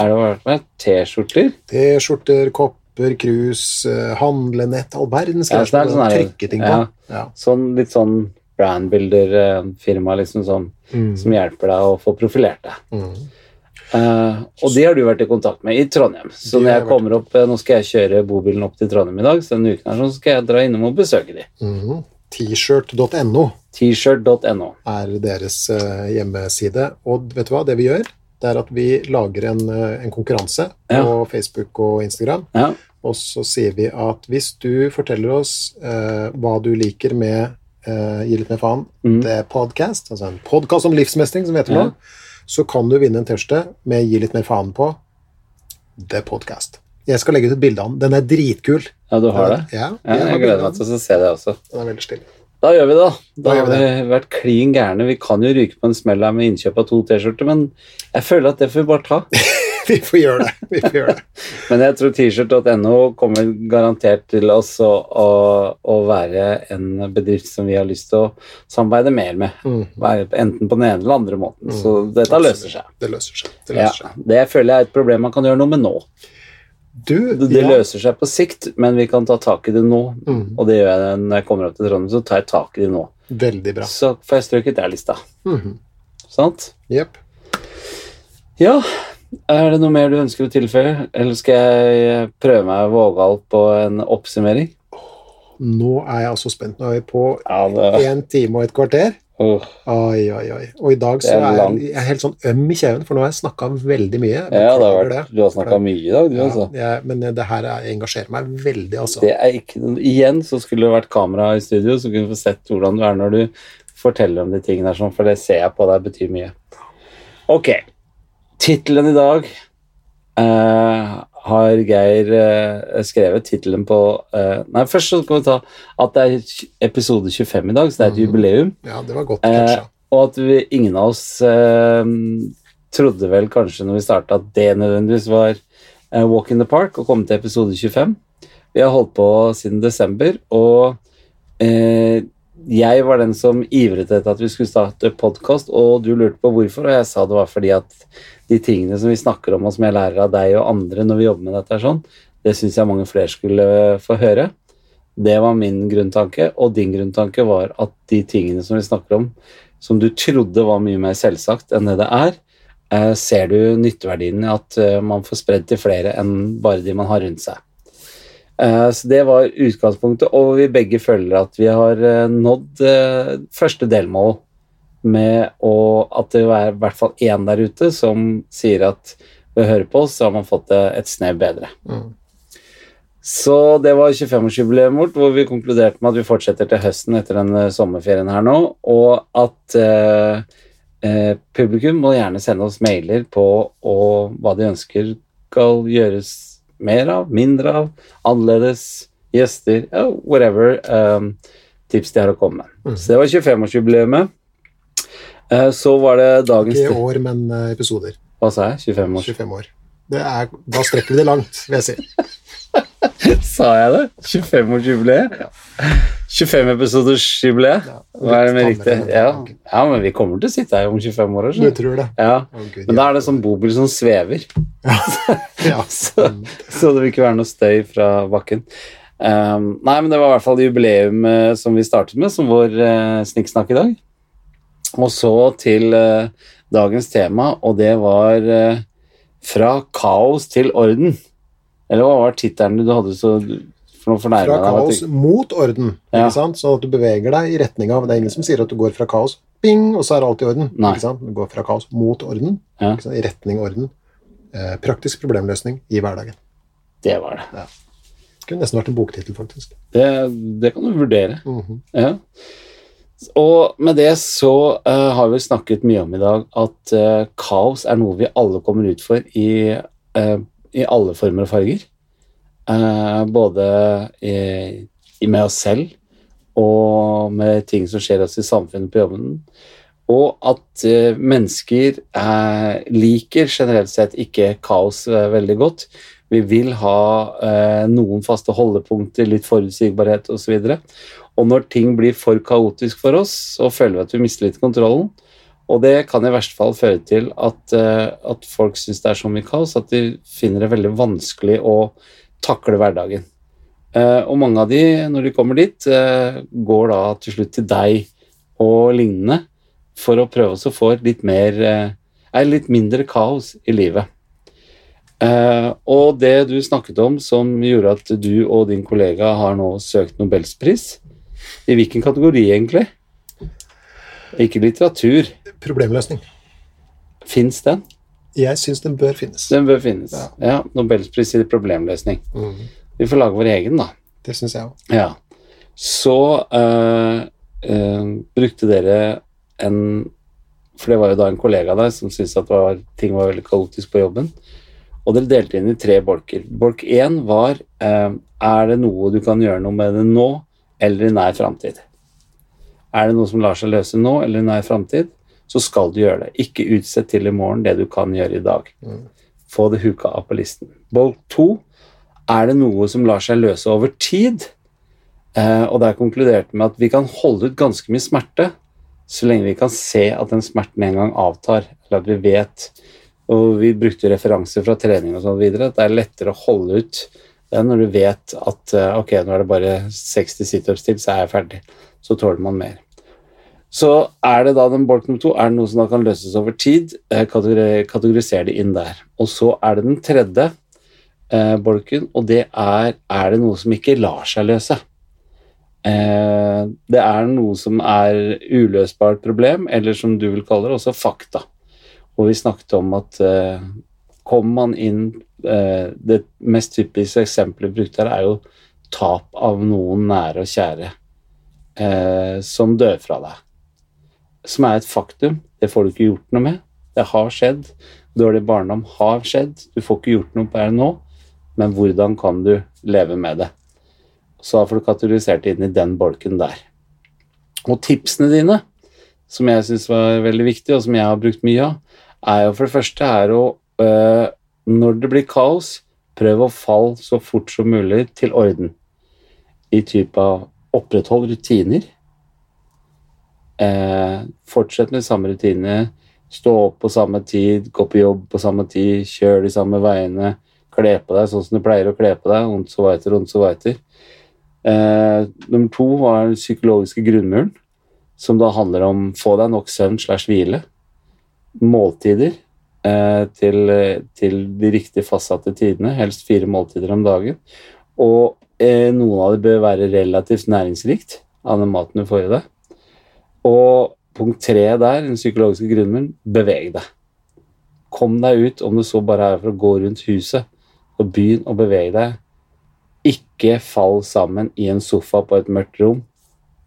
er det med T-skjorter. T-skjorter, kopper, krus, eh, handlenett, all verdens Ja, greier er som sånn man her- ting på. ja. Ja. Sånn litt sånn brandbuilder-firma liksom, som, Mm. som hjelper deg å få profilert deg. Mm. Eh, og de har du vært i kontakt med i Trondheim. Så når jeg kommer opp, eh, nå skal jeg kjøre bobilen opp til Trondheim i dag, så denne uken her, så skal jeg dra innom og besøke de. Mm. T-shirt.no T-shirt.no. er deres eh, hjemmeside. Og vet du hva, det vi gjør, det er at vi lager en, en konkurranse på Facebook og Instagram. Ja. Og så sier vi at hvis du forteller oss uh, hva du liker med uh, Gi litt mer faen, Mm. det er podcast, altså en podkast om livsmestring, som heter Ja. nå, så kan du vinne en T-skjorte med Gi litt mer faen på. Det er podcast. Jeg skal legge ut et bilde av den. Den er dritkul. ja, du har det? Ja, Ja, jeg gleder meg til å se det også. Den er veldig stille. Da gjør vi det, da. Da Da har vi vi vært klin gærne. Vi kan jo ryke på en smell her med innkjøp av to T-skjorter, men jeg føler at det får vi bare ta. Vi får gjøre det. Vi får gjøre det. Men jeg tror t-shirt.no kommer garantert til oss å, å, å være en bedrift som vi har lyst til å samarbeide mer med. Mm. Enten på den ene eller andre måten. Så dette løser seg. Det løser seg. Det løser seg. det føler jeg er et problem man kan gjøre noe med nå. Du, Det, det ja. løser seg på sikt, men vi kan ta tak i det nå. Mm. Og det gjør jeg når jeg kommer opp til Trondheim, så tar jeg tak i det nå. Veldig bra. Så får jeg strøket der lista. Mm. Sant? Jepp. Ja. Er det noe mer du ønsker å tilføye, eller skal jeg prøve meg vågal på en oppsummering? Nå er jeg altså spent. Nå er vi på Ja, det, time og et kvarter. Oh. Oi, oi, oi. Og i dag så er jeg, jeg er helt sånn øm i kjeven, for nå har jeg snakka veldig mye. Ja, vært, du har snakka mye i dag, du, Ja, altså. jeg, men det her er, engasjerer meg veldig, altså. Det er ikke Igjen så skulle det vært kamera i studio, så kunne du få sett hvordan du er når du forteller om de tingene her, sånn, for det ser jeg på deg betyr mye. Ok. Tittelen i dag uh, har Geir uh, skrevet. Tittelen på uh, Nei, først så skal vi ta at det er episode 25 i dag, så det er et Mhm. jubileum. Ja, det var godt kanskje. og at vi, ingen av oss trodde vel kanskje når vi starta at det nødvendigvis var Walk in the Park å komme til episode 25. Vi har holdt på siden desember, og jeg var den som ivret etter at vi skulle starte podkast, og du lurte på hvorfor, og jeg sa det var fordi at de tingene som vi snakker om, og som jeg lærer av deg og andre når vi jobber med dette, sånn, det syns jeg mange flere skulle få høre. Det var min grunntanke, og din grunntanke var at de tingene som vi snakker om, som du trodde var mye mer selvsagt enn det det er, eh, ser du nytteverdien i at eh, man får spredd til flere enn bare de man har rundt seg. Eh, Så det var utgangspunktet, og vi begge føler at vi har eh, nådd eh, første delmål med å, at det er i hvert fall én der ute som sier at ved å høre på oss, så har man fått det et snev bedre. Mm. Så det var 25-årsjubileet vårt, hvor vi konkluderte med at vi fortsetter til høsten etter den eh, sommerferien her nå, og at eh, eh, publikum må gjerne sende oss mailer på og hva de ønsker skal gjøres mer av, mindre av, annerledes, gjester, ja, whatever um, tips de har å komme med. Mm. Så det var 25-årsjubileet. Eh, så var det dagens Ikke år, men eh, episoder. Hva sa jeg? 25 år? 25 år. Det er, da strekker vi det langt, vil jeg si. Sa jeg det? 25-årsjubileet? 25-episoders-jubileet? Hva er det med riktig? Ja. ja, men vi kommer til å sitte her om 25 år. Du tror det? Ja. Men da er det sånn bobil som svever, så, så det vil ikke være noe støy fra bakken. Um, nei, men det var i hvert fall jubileum eh, som vi startet med, som vår uh, snikksnakk i dag. Og så til uh, dagens tema, og det var uh, fra kaos til orden. Eller hva var tittelen du hadde så for Fra deg kaos du- mot orden, Ja. sånn at du beveger deg i retning av Det er ingen som sier at du går fra kaos, bing, og så er alt i orden. Ikke sant? Du går fra kaos mot orden, Ja. i retning orden. Eh, praktisk problemløsning i hverdagen. Det var det. Kunne nesten vært en boktittel, faktisk. det. Det kan du vurdere. Mhm. Ja. Og med det så uh, har vi snakket mye om i dag at uh, kaos er noe vi alle kommer ut for i, eh, i alle former og farger. Uh, både i, i med oss selv og med ting som skjer oss i samfunnet på jobben. Og at uh, mennesker uh, liker generelt sett ikke kaos veldig godt. Vi vil ha noen faste holdepunkter, litt forutsigbarhet osv. Og, så og når ting blir for kaotisk for oss, så føler vi at vi mister litt kontrollen. Og det kan i verste fall føre til at, eh, at folk syns det er så mye kaos at de finner det veldig vanskelig å takle hverdagen. Eh, og mange av de, når de kommer dit, eh, går da til slutt til deg og lignende for å prøve å få litt mer litt mindre kaos i livet. Og det du snakket om som gjorde at du og din kollega har nå søkt Nobelspris, i hvilken kategori egentlig? Ikke litteratur. Problemløsning. Fins den? Jeg syns den bør finnes. Den bør finnes. Ja. Ja, Nobelspris i problemløsning. Mm. Vi får lage vår egen, da. Det syns jeg òg. Ja. Så øh, øh, brukte dere en For det var jo da en kollega av deg som syntes at var, ting var veldig kaotisk på jobben. Og dere delte inn i tre bolker. Bolk én var øh, Er det noe du kan gjøre noe med det nå eller i nær framtid? Er det noe som lar seg løse nå eller i nær framtid, så skal du gjøre det. Ikke utsett til i morgen det du kan gjøre i dag. Få det huka av på listen. Bolk to er det noe som lar seg løse over tid? Eh, og der konkluderte vi med at vi kan holde ut ganske mye smerte så lenge vi kan se at den smerten en gang avtar, eller at vi vet Og vi brukte referanser fra trening og sånn videre, at det er lettere å holde ut det når du vet at eh, ok, nå er det bare 60 situps til, så er jeg ferdig. Så tåler man mer. Så er det da den bolk nummer to, er det noe som da kan løses over tid, eh, kategoriser det inn der. Og så er det den tredje eh, bolken, og det er er det noe som ikke lar seg løse. Eh, det er noe som er uløsbart problem, eller som du vil kalle det, også fakta. Og vi snakket om at eh, kommer man inn eh, Det mest typiske eksempelet brukte her er jo tap av noen nære og kjære eh, som dør fra deg. Som er et faktum. Det får du ikke gjort noe med. Det har skjedd. Dårlig barndom har skjedd. Du får ikke gjort noe på det nå, men hvordan kan du leve med det? Så da får du kategorisert inn i den bolken der. Og tipsene dine, som jeg syns var veldig viktige, og som jeg har brukt mye av, er jo for det første er å øh, Når det blir kaos, prøv å falle så fort som mulig til orden. I type av oppretthold rutiner. Eh, fortsett med samme rutine. Stå opp på samme tid, gå på jobb på samme tid, kjør de samme veiene. Kle på deg sånn som du pleier å kle på deg. Ondt så veiter, ondt så veiter. Eh, nummer to var den psykologiske grunnmuren, som da handler om få deg nok søvn slash hvile. Måltider eh, til, til de riktig fastsatte tidene, helst fire måltider om dagen. Og eh, noen av det bør være relativt næringsrikt av den maten du får i deg. Og punkt tre der, den psykologiske grunnmuren, beveg deg. Kom deg ut, om det så bare er for å gå rundt huset, og begynn å bevege deg. Ikke fall sammen i en sofa på et mørkt rom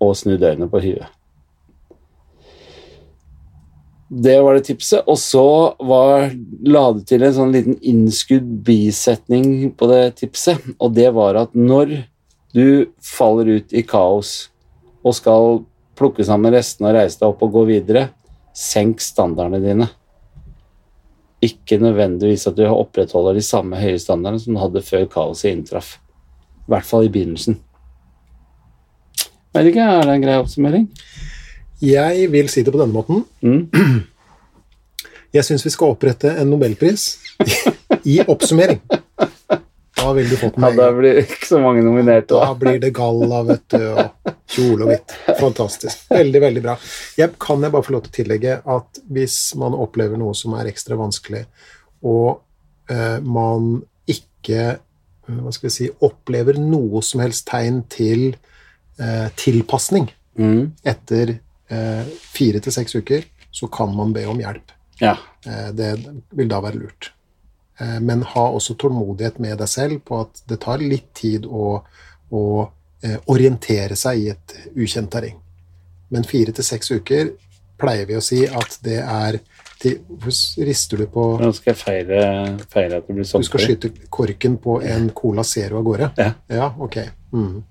og snu døgnet på huet. Det var det tipset. Og så var, la du til en sånn liten innskudd bisetning på det tipset, og det var at når du faller ut i kaos og skal plukke sammen restene og reise deg opp og gå videre, senk standardene dine. Ikke nødvendigvis at du opprettholder de samme høye standardene som du hadde før kaoset inntraff. I hvert fall i begynnelsen. Vet ikke, er det en grei oppsummering? Jeg vil si det på denne måten. Mm. Jeg syns vi skal opprette en nobelpris i oppsummering. Da ville du fått den Ja, da blir det ikke så mange nominerte. Da Da. blir det galla, vet du, og kjole og hvitt. Fantastisk. Veldig, veldig bra. Jeg kan jeg bare få lov til å tillegge at hvis man opplever noe som er ekstra vanskelig, og eh, man ikke eh, hva skal vi si, opplever noe som helst tegn til eh, tilpasning Mm. etter eh, fire til seks uker, så kan man be om hjelp. Ja. Eh, Det vil da være lurt. Eh, Men ha også tålmodighet med deg selv på at det tar litt tid å, å eh, orientere seg i et ukjent terreng. Men fire til seks uker pleier vi å si at det er til, rister du på Nå skal jeg feire, feire at det blir Du skal skyte korken på en Cola Zero av gårde? Ja. Ja, ok. Mm.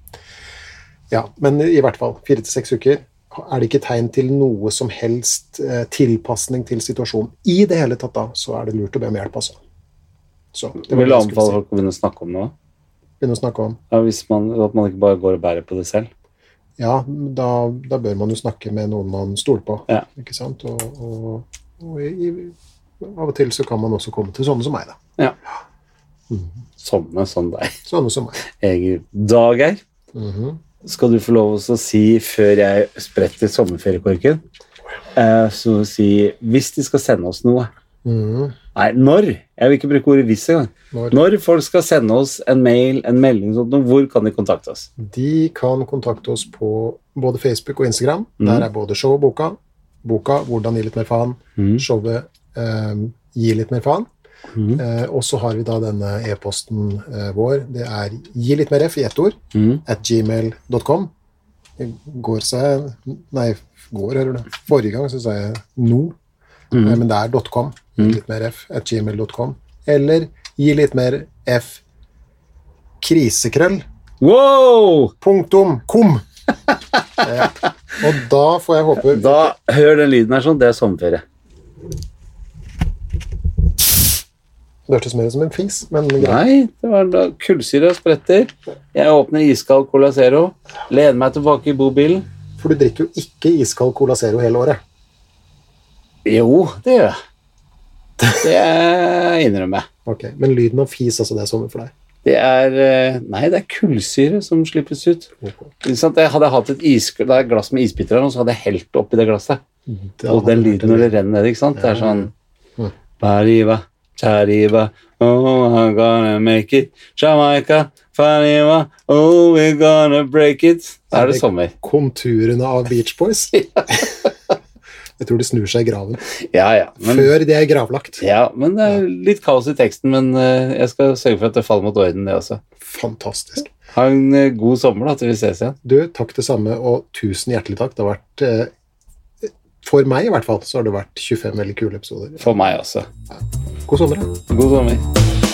Ja, men i hvert fall fire til seks uker. Er det ikke tegn til noe som helst eh, tilpasning til situasjonen i det hele tatt, da, så er det lurt å be om hjelp, altså. Så, det vil du anbefale folk å begynne å snakke om det. Begynne å snakke om. Ja, hvis man, at man ikke bare går og bærer på det selv. Ja, da, da bør man jo snakke med noen man stoler på, Ja. ikke sant? Og, og, og i, av og til så kan man også komme til sånne som meg, da. Ja. Sånne som deg. Sånne som meg. Egil Dageir, -hmm. skal du få lov å si før jeg spretter sommerferiekorken, eh, så si hvis de skal sende oss noe Mhm. Nei, når. Jeg vil ikke bruke ordet hvis engang. Når Når folk skal sende oss en mail, en melding, sånt, hvor kan de kontakte oss? De kan kontakte oss på både Facebook og Instagram. Mm. Der er både show og boka. Boka 'Hvordan gi litt mer faen'. Mm. Showet eh, 'Gi litt mer faen'. Mm. Eh, og så har vi da denne e-posten eh, vår. Det er 'gi litt mer f' i ett ord Mhm. at gmail.com. Går seg Nei, går, hører du. Forrige gang så sa jeg no, Mhm. eh, men det er .com. Gi litt mer f at gmail.com. Eller gi litt mer f krisekrøll. Wow! Punktum kom. ja. Og da får jeg håpe Da, hør den lyden her sånn, det er sommerferie. Det hørtes mer som en fis, men greit. Nei, det var da kullsyre spretter. Jeg åpner iskald Cola Zero, lener meg tilbake i bobilen. For du drikker jo ikke iskald Cola Zero hele året. Jo, det gjør jeg. Det innrømmer jeg. Ok, Men lyden av fis, altså, det er sommer for deg. Det er eh, Nei, det er kullsyre som slippes ut. Okay. Jeg hadde hatt et, is, et glass med isbiter og så hadde jeg helt oppi det glasset. Da Og den lyden når det renner ned, ikke sant? Det er sånn Bariva, tariva oh, I'm gonna make it. Jamaica, fariva, oh, we're gonna break it. Da er det sommer. Konturene av Beach Boys. Jeg tror de snur seg i graven. Ja, ja. Men, Før de er gravlagt. ja, men det er litt kaos i teksten, men eh, jeg skal sørge for at det faller mot orden, det også. Fantastisk. Ha en eh, god sommer, da, til vi ses igjen. Du, takk det samme, og tusen hjertelig takk. Det har vært eh, For meg i hvert fall så har det vært 25 veldig kule episoder. For meg også. God sommer. da. God sommer.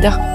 rien.